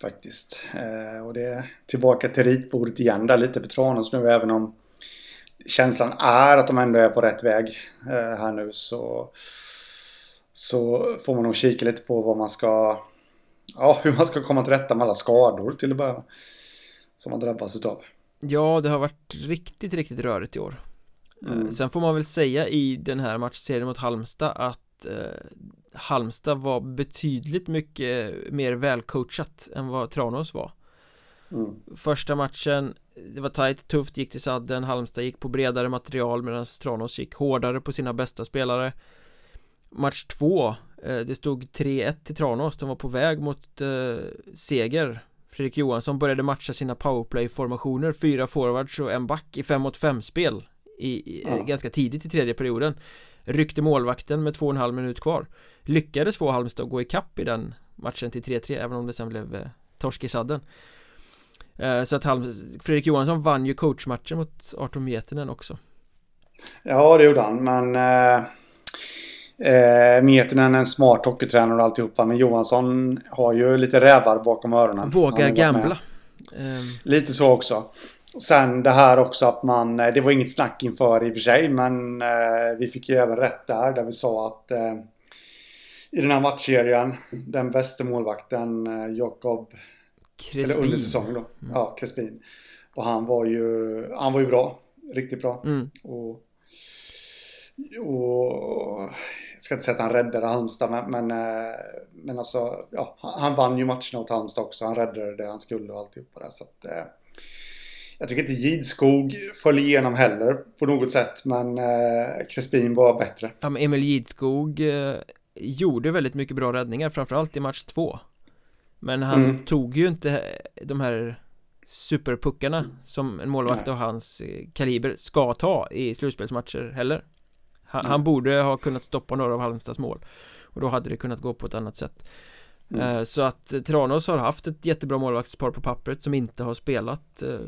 faktiskt. Eh, och det är tillbaka till ritbordet igen där lite för Tranås nu även om känslan är att de ändå är på rätt väg eh, här nu så så får man nog kika lite på vad man ska ja, hur man ska komma till rätta med alla skador till att börja med som man drabbas utav. Ja, det har varit riktigt, riktigt rörigt i år. Mm. Sen får man väl säga i den här matchserien mot Halmstad att eh, Halmstad var betydligt mycket mer välcoachat än vad Tranås var mm. Första matchen Det var tajt, tufft, gick till sadden Halmstad gick på bredare material medan Tranås gick hårdare på sina bästa spelare Match två eh, Det stod 3-1 till Tranås De var på väg mot eh, seger Fredrik Johansson började matcha sina powerplay-formationer Fyra forwards och en back i 5 mot 5 spel i, ja. ganska tidigt i tredje perioden Ryckte målvakten med två och en halv minut kvar. Lyckades få Halmstad att gå ikapp i den matchen till 3-3 även om det sen blev eh, torsk i sadden. Eh, Så att Halm Fredrik Johansson vann ju coachmatchen mot Artur Mietinen också. Ja det gjorde han men eh... Eh, Mietinen är en smart hockeytränare och alltihopa men Johansson har ju lite rävar bakom öronen. Vågar gambla. Lite så också Sen det här också att man, eh, det var inget snack inför i och för sig, men eh, vi fick ju även rätt där, där vi sa att eh, i den här matchserien, den bästa målvakten, eh, Jakob, eller under säsongen då, mm. ja, Crespin. Och han var ju, han var ju bra, riktigt bra. Mm. Och, och jag ska inte säga att han räddade Halmstad, men, men, eh, men alltså, ja, han vann ju matcherna åt Halmstad också. Han räddade det han skulle och alltihopa där. Så att, jag tycker inte Gidskog föll igenom heller på något sätt. Men eh, Crespin var bättre. Ja, men Emil Gidskog eh, gjorde väldigt mycket bra räddningar. Framförallt i match två. Men han mm. tog ju inte de här superpuckarna som en målvakt av hans eh, kaliber ska ta i slutspelsmatcher heller han, han, borde ha kunnat stoppa några av Halmstads mål och då hade det kunnat gå på ett annat sätt mm. Eh, så att Tranås har haft ett jättebra målvaktspar på pappret som inte har spelat eh,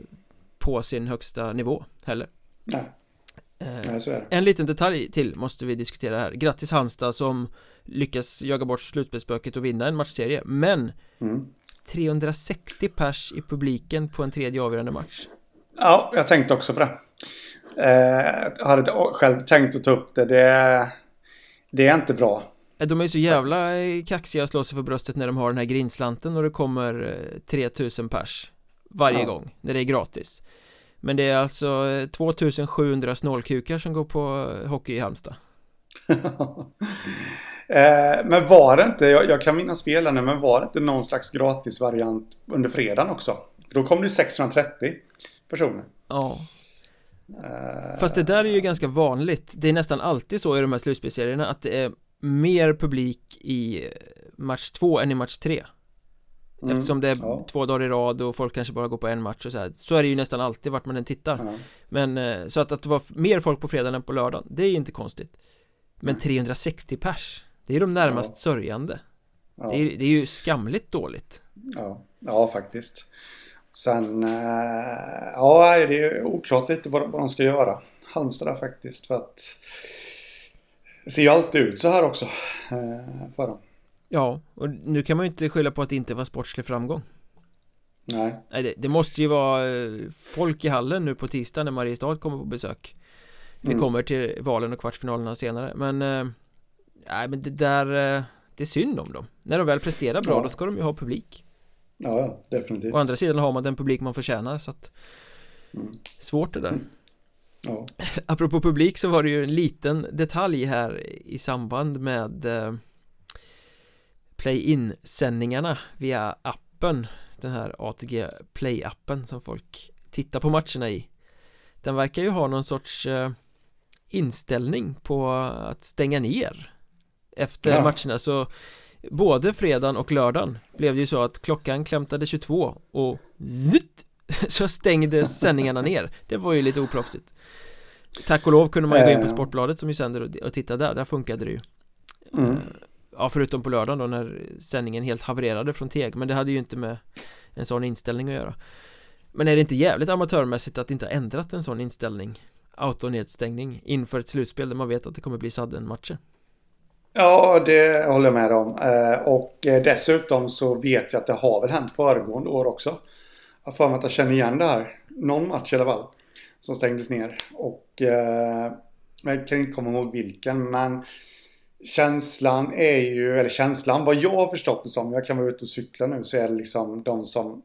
på sin högsta nivå heller. Nej. Nej, så är det. En liten detalj till måste vi diskutera här. Grattis Halmstad som lyckas jaga bort slutspelsspöket och vinna en matchserie Men mm. 360 pers i publiken på en tredje avgörande match. Ja, jag tänkte också på det. Eh, Jag hade själv tänkt att ta upp det. Det, det är inte bra. Eh, de är så jävla kaxiga och slår sig för bröstet när de har den här grinslanten och det kommer 3000 eh, pers Varje ja. gång när det är gratis Men det är alltså 2700 eh, snålkukar som går på hockey i Halmstad Eh, men var det inte, jag, jag kan minnas fel nu, men var det inte någon slags gratisvariant under fredagen också? För då kom det 630 personer. Ja. Fast det där är ju ganska vanligt Det är nästan alltid så i de här slutspelserierna att det är mer publik i match två än i match tre mm, Eftersom det är ja. två dagar i rad och folk kanske bara går på en match och så här Så är det ju nästan alltid vart man än tittar. Ja. Men eh, så att, att det var mer folk på fredagen än på lördagen Det är ju inte konstigt. Men 360 pers det är de närmast ja. sörjande. Ja. det, är, det är ju skamligt dåligt. Ja, ja faktiskt. Sen, äh, ja det är oklart lite vad, vad de ska göra. Halmstad där faktiskt för att Det ser ju alltid ut så här också äh, för dem Ja, och nu kan man ju inte skylla på att det inte var sportslig framgång Nej, Nej det, det, måste ju vara eh, folk i hallen nu på tisdag när Mariestad kommer på besök Vi mm. kommer till valen och kvartsfinalerna senare men Nej men det där eh, Det är synd om dem När de väl presterar bra ja. då ska de ju ha publik Ja, definitivt Å andra sidan har man den publik man förtjänar så att mm. Svårt det där mm. Ja. Apropå publik så var det ju en liten detalj här i samband med eh, Play-in sändningarna via appen Den här ATG Play-appen som folk tittar på matcherna i Den verkar ju ha någon sorts eh, inställning på att stänga ner efter ja. matcherna så både fredagen och lördagen blev det ju så att klockan klämtade 22 och zitt, så stängdes sändningarna ner det var ju lite oproffsigt tack och lov kunde man ju gå in på eh. Sportbladet som ju sänder och titta där, där funkade det ju mm. Ja förutom på lördagen då när sändningen helt havererade från Teg men det hade ju inte med en sån inställning att göra men är det inte jävligt amatörmässigt att inte ha ändrat en sån inställning autonedstängning inför ett slutspel där man vet att det kommer bli sadden-matcher Ja, det håller jag med om. Eh, och eh, dessutom så vet jag att det har väl hänt föregående år också. Jag har för mig att jag känner igen det här. Någon match i alla fall. Som stängdes ner. Och eh, jag kan inte komma ihåg vilken. Men känslan är ju, eller känslan, vad jag har förstått det som. Jag kan vara ute och cykla nu. Så är det liksom de som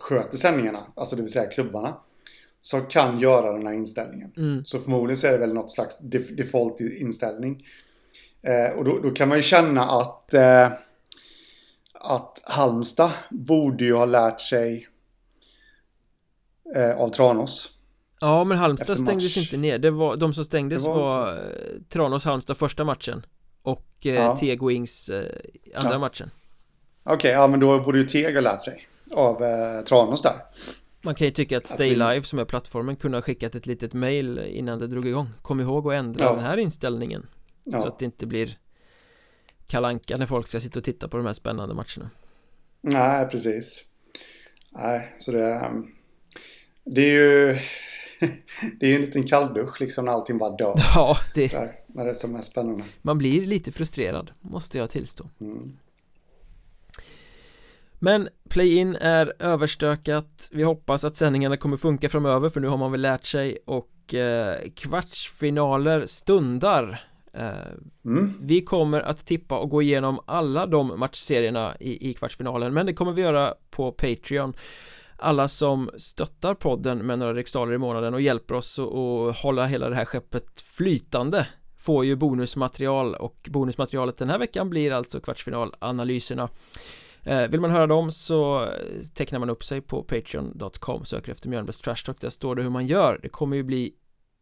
sköter sändningarna. Alltså det vill säga klubbarna. Som kan göra den här inställningen. Mm. Så förmodligen så är det väl något slags default inställning. Eh, och då, då, kan man ju känna att, eh, att Halmstad borde ju ha lärt sig eh, av Tranås. Ja, men Halmstad stängdes inte ner. Det var, de som stängdes det var, var eh, Tranås Halmstad första matchen och eh, ja. Tego Ings eh, andra ja. matchen. Okej, okay, ja men då borde ju Teg ha lärt sig av eh, Tranås där. Man kan ju tycka att Stay Live som är plattformen kunde ha skickat ett litet mail innan det drog igång Kom ihåg att ändra ja. den här inställningen. Så att det inte blir kalanka när folk ska sitta och titta på de här spännande matcherna. Nej, precis. Nej, så det, det är ju det är ju en liten kalldusch liksom när allting bara dör. Ja, det... Där, när det är som mest spännande. Man blir lite frustrerad, måste jag tillstå. Mm. Men play-in är överstökat Vi hoppas att sändningarna kommer funka framöver för nu har man väl lärt sig och eh, kvartsfinaler stundar Mm. Vi kommer att tippa och gå igenom alla de matchserierna i, i kvartsfinalen men det kommer vi göra på Patreon alla som stöttar podden med några riksdaler i månaden och hjälper oss att hålla hela det här skeppet flytande får ju bonusmaterial och bonusmaterialet den här veckan blir alltså kvartsfinalanalyserna. Eh, Vill man höra dem så tecknar man upp sig på patreon.com söker efter Mjölnbergs Trash Talk där står det hur man gör. Det kommer ju bli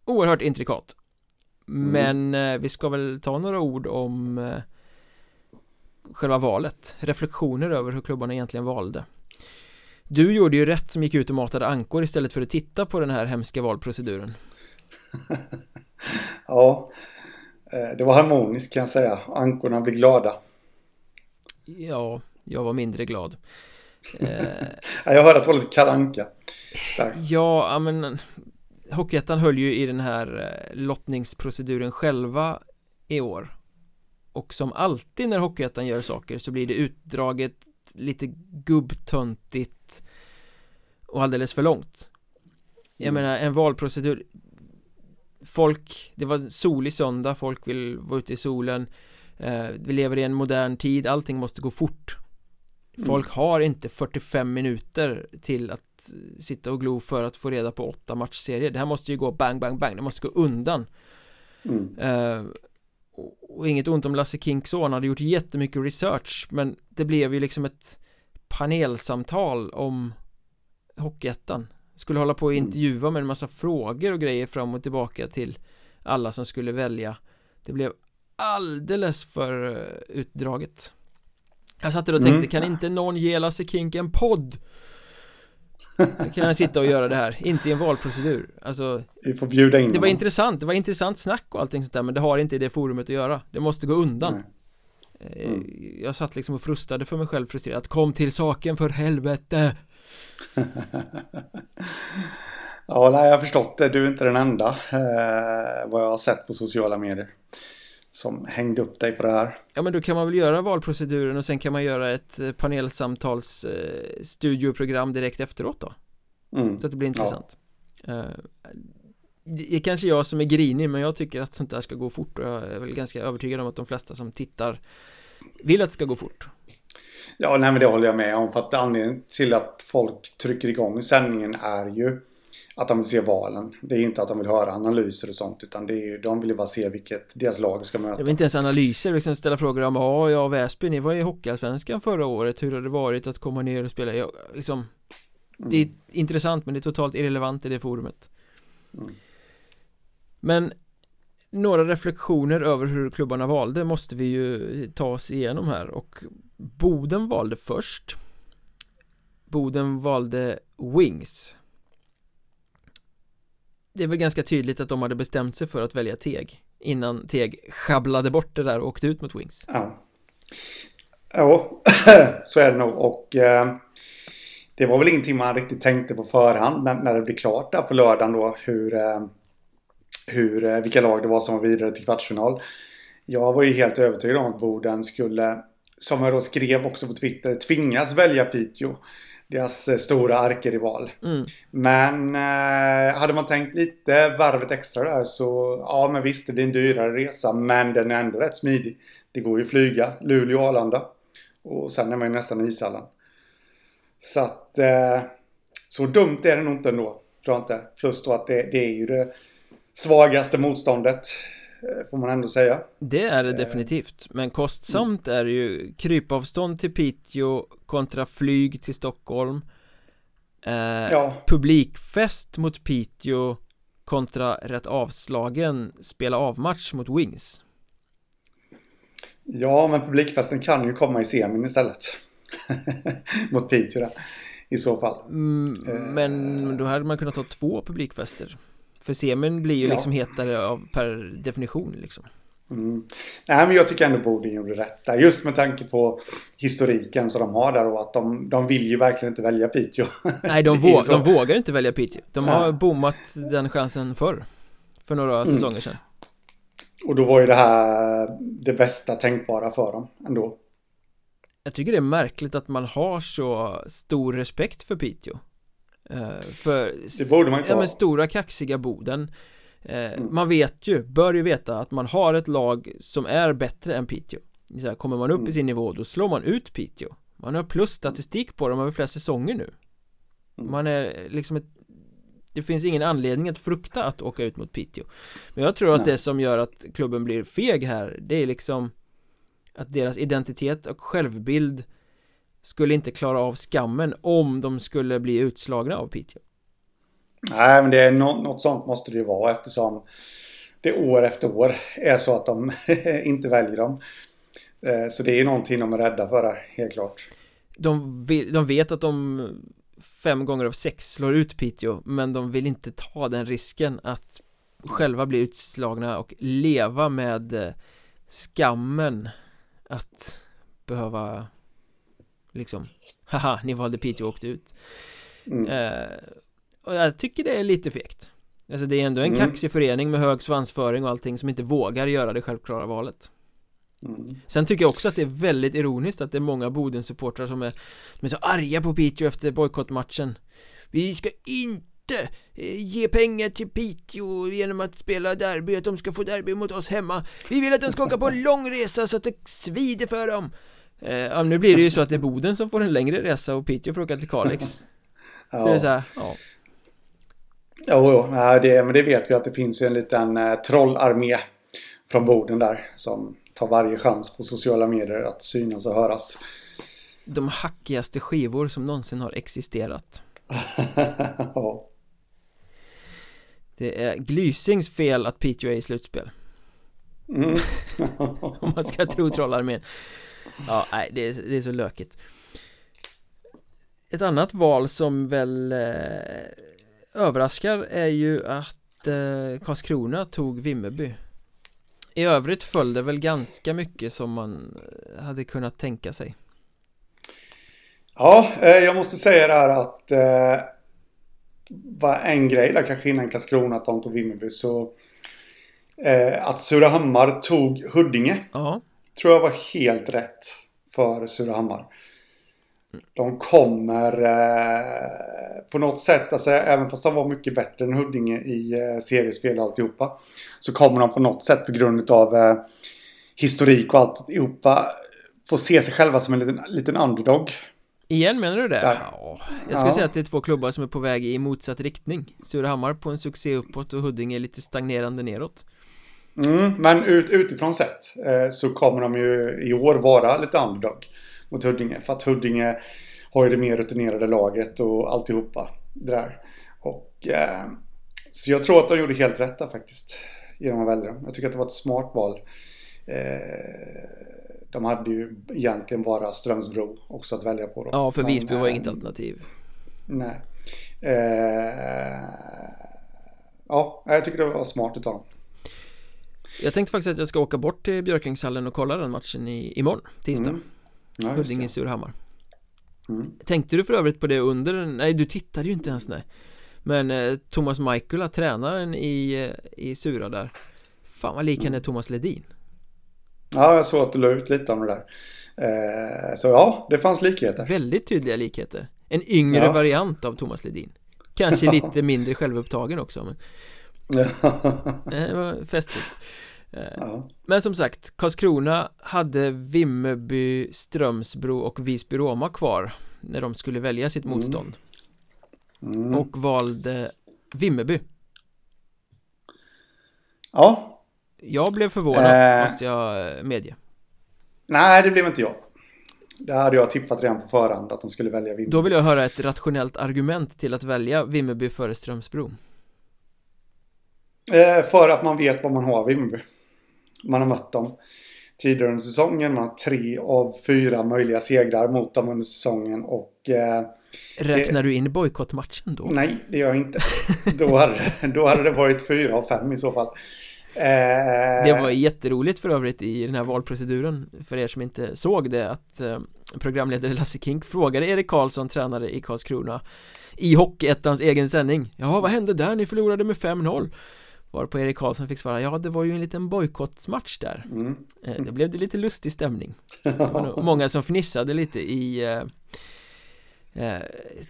oerhört intrikat. Mm. Men eh, vi ska väl ta några ord om eh, själva valet. Reflektioner över hur klubbarna egentligen valde Du gjorde ju rätt som gick ut och matade ankor istället för att titta på den här hemska valproceduren. Ja eh, Det var harmoniskt kan jag säga. Ankorna blev glada. Ja, jag var mindre glad. Jag hörde att det var lite kalanka där. Ja, men Hockeyettan höll ju i den här eh, lottningsproceduren själva i år. Och som alltid när Hockeyettan gör saker så blir det utdraget lite gubbtöntigt och alldeles för långt Jag mm. menar en valprocedur Folk, det var solig söndag, folk vill vara ute i solen eh, Vi lever i en modern tid, allting måste gå fort mm. Folk mm. har inte 45 minuter till att sitta och glo för att få reda på åtta matchserier Det här måste ju gå bang, bang, bang, det måste gå undan mm. eh, och inget ont om Lasse Kinks han hade gjort jättemycket research men det blev ju liksom ett panelsamtal om Hockeyettan Skulle hålla på och mm. intervjua med en massa frågor och grejer fram och tillbaka till alla som skulle välja Det blev alldeles för eh, utdraget Jag satt och tänkte, mm. kan inte någon ge Lasse Kink en podd? Kan han sitta och göra det här, inte i en valprocedur. Alltså Vi får bjuda in Det var intressant, det var intressant snack och allting sånt där Men det har inte i det forumet att göra. Det måste gå undan. Eh, mm. Jag satt liksom och frustade för mig själv frustrerat Kom till saken för helvete! Ja, nej, jag har förstått det. Du är inte den enda eh, Vad jag har sett på sociala medier som hängde upp dig på det här. Ja men då kan man väl göra valproceduren och sen kan man göra ett eh, panelsamtals eh, studioprogram direkt efteråt då. Mm. Så att det blir intressant. Ja. Eh, det är kanske jag som är grinig men jag tycker att sånt där ska gå fort och jag är väl ganska övertygad om att de flesta som tittar vill att det ska gå fort. Ja, nej men det håller jag med om för att anledningen till att folk trycker igång sändningen är ju att de vill se valen. Det är inte att de vill höra analyser och sånt utan det är, de vill ju bara se vilket deras lag ska möta. Det är inte ens analyser, liksom ställa frågor om ja, ja Väsby, ni var i Hockeyallsvenskan förra året, hur har det varit att komma ner och spela? Ja, liksom, det är mm. intressant men det är totalt irrelevant i det forumet. Mm. Men några reflektioner över hur klubbarna valde måste vi ju ta oss igenom här och Boden valde först Boden valde Wings det är väl ganska tydligt att de hade bestämt sig för att välja Teg innan Teg sjabblade bort det där och åkte ut mot Wings. Ja, ja så är det nog. Och eh, det var väl ingenting man riktigt tänkte på förhand när, när det blev klart där på lördagen då hur, eh, hur, eh, vilka lag det var som var vidare till kvartsfinal. Jag var ju helt övertygad om att Boden skulle, som jag då skrev också på Twitter, tvingas välja Piteå deras eh, stora arkerival. Mm. Men eh, hade man tänkt lite varvet extra där så ja men visst det blir en dyrare resa men den är ändå rätt smidig. Det går ju flyga Luleå och Arlanda. Och sen är man ju nästan i ishallen. Så att eh, så dumt är det nog inte ändå. Tror jag inte. Plus då att det, det är ju det svagaste motståndet får man ändå säga. Det är det eh, definitivt. Men kostsamt är det ju krypavstånd till Piteå kontra flyg till Stockholm. Eh, ja. Publikfest mot Piteå kontra rätt avslagen spela avmatch mot Wings. Ja, men publikfesten kan ju komma i semin istället. Mot Piteå där I så fall. Mm, Men då hade man kunnat ha två publikfester för semin blir ju ja. liksom hetare av, per definition liksom. Mm. Nej, men jag tycker ändå Bodin gjorde rätt där. Just med tanke på historiken som de har där och att de, de vill ju verkligen inte välja Piteå. Nej, de, vå de vågar inte välja Piteå. De har ja. bommat den chansen förr. För några mm. säsonger sedan. Och då var ju det här det bästa tänkbara för dem ändå. Jag tycker det är märkligt att man har så stor respekt för Piteå. Eh, för Det borde man inte ja, men stora kaxiga Boden eh, mm. Man vet ju, bör ju veta att man har ett lag som är bättre än Piteå så här, Kommer man upp mm. i sin nivå då slår man ut Piteå Man har plusstatistik på dem över flera säsonger nu mm. Man är liksom ett det finns ingen anledning att frukta att åka ut mot Piteå Men jag tror att Nej. det som gör att klubben blir feg här Det är liksom Att deras identitet och självbild skulle inte klara av skammen om de skulle bli utslagna av Piteå. Nej, men det är något, något sånt måste det ju vara eftersom det år efter år är så att de inte väljer dem. Eh, så det är någonting de är rädda för, helt klart. De, de vet att de fem gånger av sex slår ut Piteå men de vill inte ta den risken att själva bli utslagna och leva med eh, skammen att behöva liksom haha, ni valde Piteå och åkte ut mm. eh, och jag tycker det är lite fegt Alltså det är ändå en mm. kaxig förening med hög svansföring och allting som inte vågar göra det självklara valet mm. Sen tycker jag också att det är väldigt ironiskt att det är många Boden-supportrar som är, som är så arga på Piteå efter bojkottmatchen Vi ska inte eh, ge pengar till Piteå genom att spela derby, att de ska få derby mot oss hemma Vi vill att de ska åka på en lång resa så att det svider för dem Ja, nu blir det ju så att det är Boden som får en längre resa och Piteå får åka till Kalix ja. Så det är så här, ja Jo, jo det, men det vet vi att det finns ju en liten eh, trollarmé från Boden där som tar varje chans på sociala medier att synas och höras. De hackigaste skivor som någonsin har existerat. ja. Det är Glysings fel att Piteå är i slutspel. Mm. Om man ska tro trollarmén. Ja, nej, det är, det är så lökigt. Ett annat val som väl eh, överraskar är ju att eh, Karlskrona tog Vimmerby I övrigt föll det väl ganska mycket som man eh, hade kunnat tänka sig Ja, eh, jag måste säga det här att eh, var en grej där kanske innan Karlskrona att de tog Vimmerby så eh, att Surahammar tog Huddinge ja. Tror jag var helt rätt för Surahammar. De kommer eh, på något sätt, alltså, även fast de var mycket bättre än Huddinge i eh, seriespel och alltihopa. Så kommer de på något sätt på grund av eh, historik och alltihopa få se sig själva som en liten, liten underdog. Igen menar du det? Där. Ja, jag ska ja. säga att det är två klubbar som är på väg i motsatt riktning Surahammar på en succé uppåt och Huddinge lite stagnerande neråt mm, Men ut, utifrån sett eh, så kommer de ju i år vara lite underdog mot Huddinge. För att Huddinge har ju det mer rutinerade laget och alltihopa det där. Och, eh, så jag tror att de gjorde helt rätt där faktiskt. Genom att välja dem. Jag tycker att det var ett smart val. Eh, de hade ju egentligen bara Strömsbro också att välja på. Då. Ja, för Visby var inget alternativ. Nej. Eh, ja, jag tycker det var smart utav dem. Jag tänkte faktiskt att jag ska åka bort till Björkängshallen och kolla den matchen i, imorgon, tisdag. Mm. Ja, Huddinge Surhammar mm. Tänkte du för övrigt på det under, nej du tittade ju inte ens nej Men eh, Thomas Michaela, tränaren i, eh, i Sura där Fan vad lik mm. han är Thomas Ledin Ja, jag såg att du la ut lite om det där eh, Så ja, det fanns likheter Väldigt tydliga likheter En yngre ja. variant av Thomas Ledin Kanske lite mindre självupptagen också men Det var festligt. Ja. Men som sagt, Karlskrona hade Vimmerby, Strömsbro och Visby-Roma kvar när de skulle välja sitt mm. motstånd. Mm. och valde Vimmerby. Ja. Jag blev förvånad, äh... måste jag eh, medge. Nej, det blev inte jag. Det hade jag tippat redan på förhand att de skulle välja Vimmerby. Då vill jag höra ett rationellt argument till att välja Vimmerby före Strömsbro. eh, För att man vet vad man har Vimmerby man har mött dem tidigare under säsongen. Man har tre av fyra möjliga segrar mot dem under säsongen och... Eh, Räknar det, du in bojkottmatchen då? Nej, det gör jag inte. då, hade, då hade det varit fyra av fem i så fall. Eh, det var jätteroligt för övrigt i den här valproceduren för er som inte såg det att eh, programledare Lasse Kink frågade Erik Karlsson, tränare i Karlskrona i Hockeyettans egen sändning Ja, vad hände där? Ni förlorade med 5-0 Varpå Erik Karlsson fick svara, ja det var ju en liten bojkottmatch där mm. Eh, då blev det lite lustig stämning många som fnissade lite i eh, eh,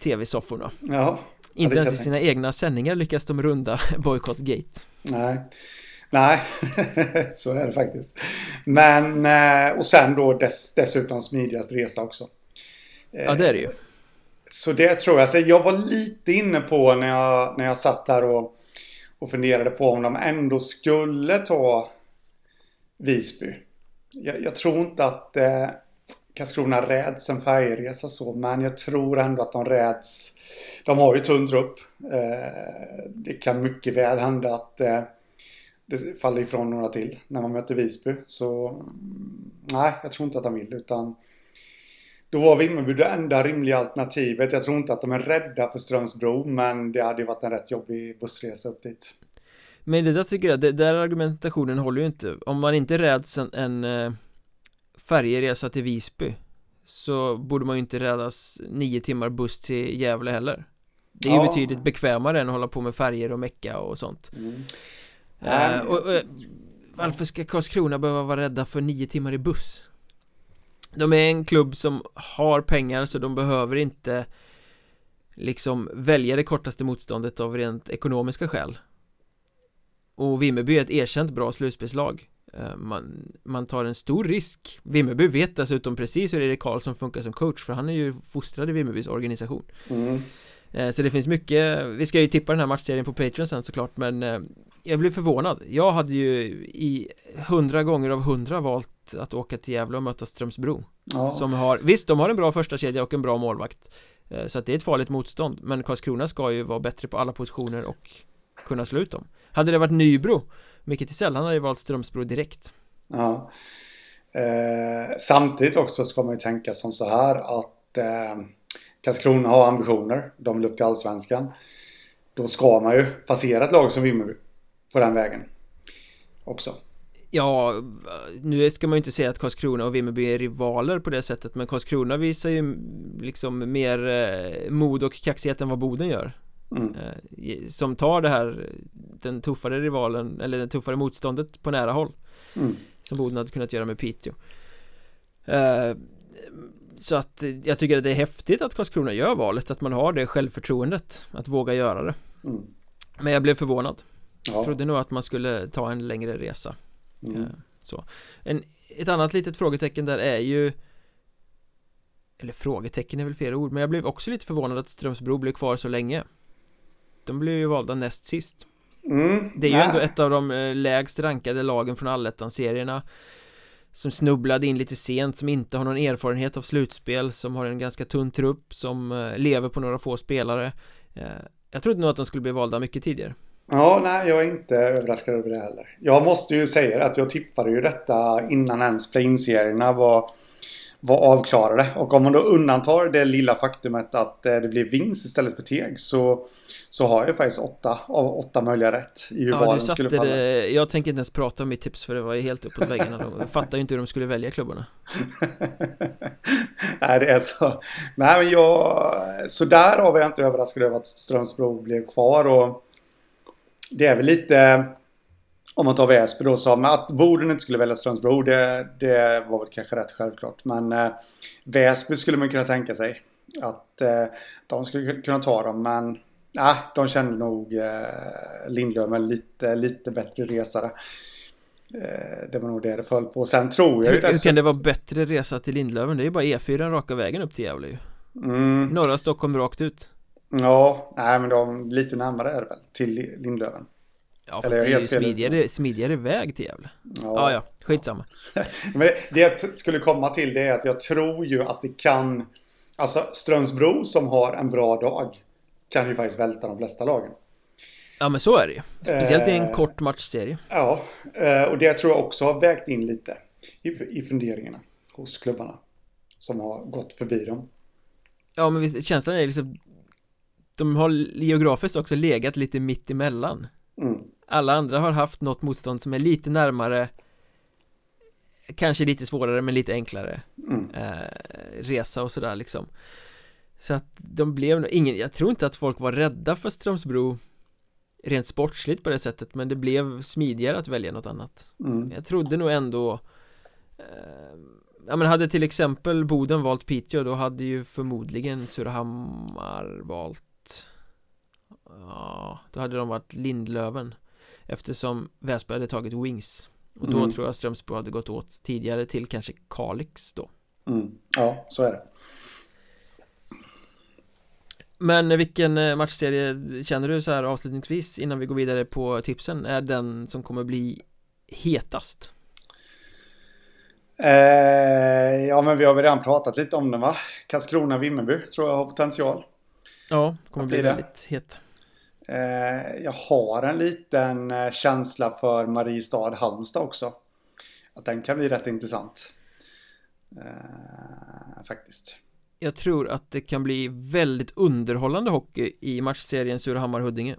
tv-sofforna ja, Inte ens i sina egna sändningar lyckas de runda bojkottgate Nej Nej, så är det faktiskt. Men, eh, och sen då dess, dessutom smidigast resa också. Ja, det är det ju. Så det tror jag. Så jag var lite inne på när jag, när jag satt här och och funderade på om de ändå skulle ta Visby. Jag, jag tror inte att eh, Karlskrona räds en färjeresa så, men jag tror ändå att de räds. De har ju tunn trupp. Eh, det kan mycket väl hända att eh, det faller ifrån några till när man möter Visby. Så mm, nej, jag tror inte att de vill utan då var Vimmerby det enda rimliga alternativet. Jag tror inte att de är rädda för Strömsbro, men det hade ju varit en rätt jobbig bussresa upp dit. Men det där tycker jag, det där argumentationen håller ju inte Om man inte räds en, en eh, färjeresa till Visby Så borde man ju inte rädas nio timmar buss till Gävle heller Det är ju ja. betydligt bekvämare än att hålla på med färger och mecka och sånt mm. uh, och, och, Varför ska Karlskrona behöva vara rädda för nio timmar i buss? De är en klubb som har pengar så de behöver inte Liksom välja det kortaste motståndet av rent ekonomiska skäl. Och Vimmerby är ett erkänt bra slutspelslag. Eh, man, man tar en stor risk. Vimmerby vet dessutom precis hur Erik Karlsson funkar som coach för han är ju fostrad i Vimmerbys organisation. Mm. Eh, så det finns mycket, vi ska ju tippa den här matchserien på Patreon sen såklart men eh, Jag blev förvånad. Jag hade ju i hundra gånger av hundra valt att åka till Gävle och möta Strömsbro. Ja. Som har, visst de har en bra första kedja och en bra målvakt Så att det är ett farligt motstånd Men Karlskrona ska ju vara bättre på alla positioner och kunna slå ut dem. Hade det varit Nybro Micke Tisell, han hade ju valt Strömsbro direkt. Ja. Eh, Samtidigt också ska man ju tänka som så här att eh, Karlskrona har ambitioner. De vill upp till Allsvenskan. Då ska man ju passera ett lag som Vimmerby På den vägen Också Ja, nu ska man ju inte säga att Karlskrona och Vimmerby är rivaler på det sättet Men Karlskrona visar ju liksom mer eh, mod och kaxighet än vad Boden gör Mm. Eh, som tar det här Den tuffare rivalen Eller det tuffare motståndet på nära håll mm. Som Boden hade kunnat göra med Piteå uh, Så att jag tycker att det är häftigt att Karlskrona gör valet Att man har det självförtroendet Att våga göra det mm. Men jag blev förvånad ja. Jag trodde nog att man skulle ta en längre resa uh, Så. En, Ett annat litet frågetecken där är ju eller frågetecken är väl fel ord Men jag blev också lite förvånad att Strömsbro blev kvar så länge. De blev ju valda näst sist. Mm, Det är ju ändå ett av de eh, lägst rankade lagen från allettan-serierna Som snubblade in lite sent, som inte har någon erfarenhet av slutspel Som har en ganska tunn trupp, som eh, lever på några få spelare. Eh, Jag trodde nog att de skulle bli valda mycket tidigare Ja, nej, jag är inte överraskad över det heller Jag måste ju säga att jag tippade ju detta innan ens play-in-serierna var var avklarade. Och om man då undantar det lilla faktumet att det blir vinst istället för teg så så har jag faktiskt åtta av åtta möjliga rätt i hur ja, valen skulle falla. Det, jag tänker inte ens prata om mitt tips för det var ju helt uppåt väggarna. De fattar ju inte hur de skulle välja klubbarna. Nej, det är så. Nej, men jag... Så där var jag inte överraskad över att Strömsbro blev kvar och det är väl lite... Om man tar Väsby då så, men att Boden inte skulle välja Strömsbro det, det var väl kanske rätt självklart. Men eh, Väsby skulle man kunna tänka sig att eh, de skulle kunna ta dem, men Ja, de kände nog eh, Lindlöven lite, lite bättre resa Eh, det var nog det det föll på. Sen tror jag ju Hur, hur kan det vara bättre resa till Lindlöven? Det är ju bara E4 raka vägen upp till Gävle ju. Mm. Norra Stockholm rakt ut. Ja, nej men de lite närmare är det väl till Lindlöven. Ja fast Eller det är ju smidigare, smidigare väg till Gävle. Ja, ja, ja skitsamma. men det, det jag skulle komma till det är att jag tror ju att det kan Alltså Strömsbro som har en bra dag kan ju faktiskt välta de flesta lagen. Ja men så är det ju. Speciellt i en eh, kort matchserie. Ja, eh, och det tror jag också har vägt in lite i, i funderingarna hos klubbarna. Som har gått förbi dem. Ja men visst, känslan är liksom De har geografiskt också legat lite mitt emellan. Mm. Alla andra har haft något motstånd som är lite närmare Kanske lite svårare men lite enklare mm. eh, Resa och sådär liksom så att de blev ingen, jag tror inte att folk var rädda för Strömsbro Rent sportsligt på det sättet men det blev smidigare att välja något annat mm. Jag trodde nog ändå eh, Ja men hade till exempel Boden valt Piteå då hade ju förmodligen Surahammar valt Ja, då hade de varit Lindlöven Eftersom Väsby hade tagit Wings Och då mm. tror jag Strömsbro hade gått åt tidigare till kanske Kalix då mm. Ja, så är det men vilken eh, matchserie känner du så här avslutningsvis innan vi går vidare på tipsen är den som kommer bli hetast? Eh, ja men vi har väl redan pratat lite om den va? Karlskrona-Vimmerby tror jag har potential. Ja, kommer bli, bli väldigt het. Eh, jag har en liten eh, känsla för Mariestad-Halmstad också. Att den kan bli rätt intressant. Eh, faktiskt. Jag tror att det kan bli väldigt underhållande hockey i matchserien Surahammar-Huddinge.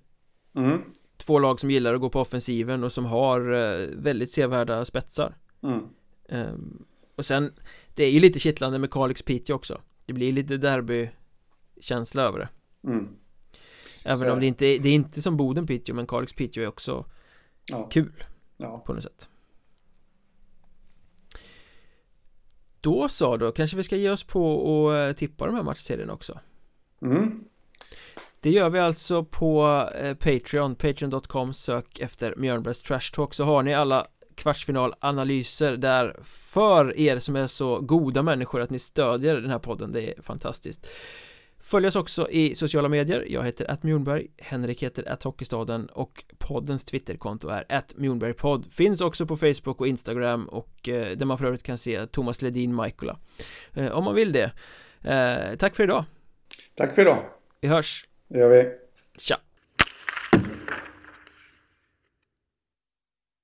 Mm. Två lag som gillar att gå på offensiven och som har väldigt sevärda spetsar. Mm. Um, och sen, det är ju lite kittlande med Kalix Piteå också. Det blir lite derby-känsla över det. Mm. Även Så- om det inte är, det är inte som Boden Piteå men Kalix Piteå är också Ja. kul ja. på något sätt. Då så, då kanske vi ska ge oss på att eh, tippa de här matchserierna också. Mm. Det gör vi alltså på eh, Patreon, patreon.com sök efter Mjölnbergs Trash Talk så har ni alla kvartsfinalanalyser där för er som är så goda människor att ni stödjer den här podden, det är fantastiskt Följ oss också i sociala medier, jag heter att Mjornberg, Henrik heter att Hockeystaden och poddens Twitterkonto är att Mjornbergpodd Finns också på Facebook och Instagram och eh, där man för övrigt kan se Thomas Ledin Michaela eh, Om man vill det eh, Tack för idag, Tack för idag. vi hörs, Det gör vi. tja!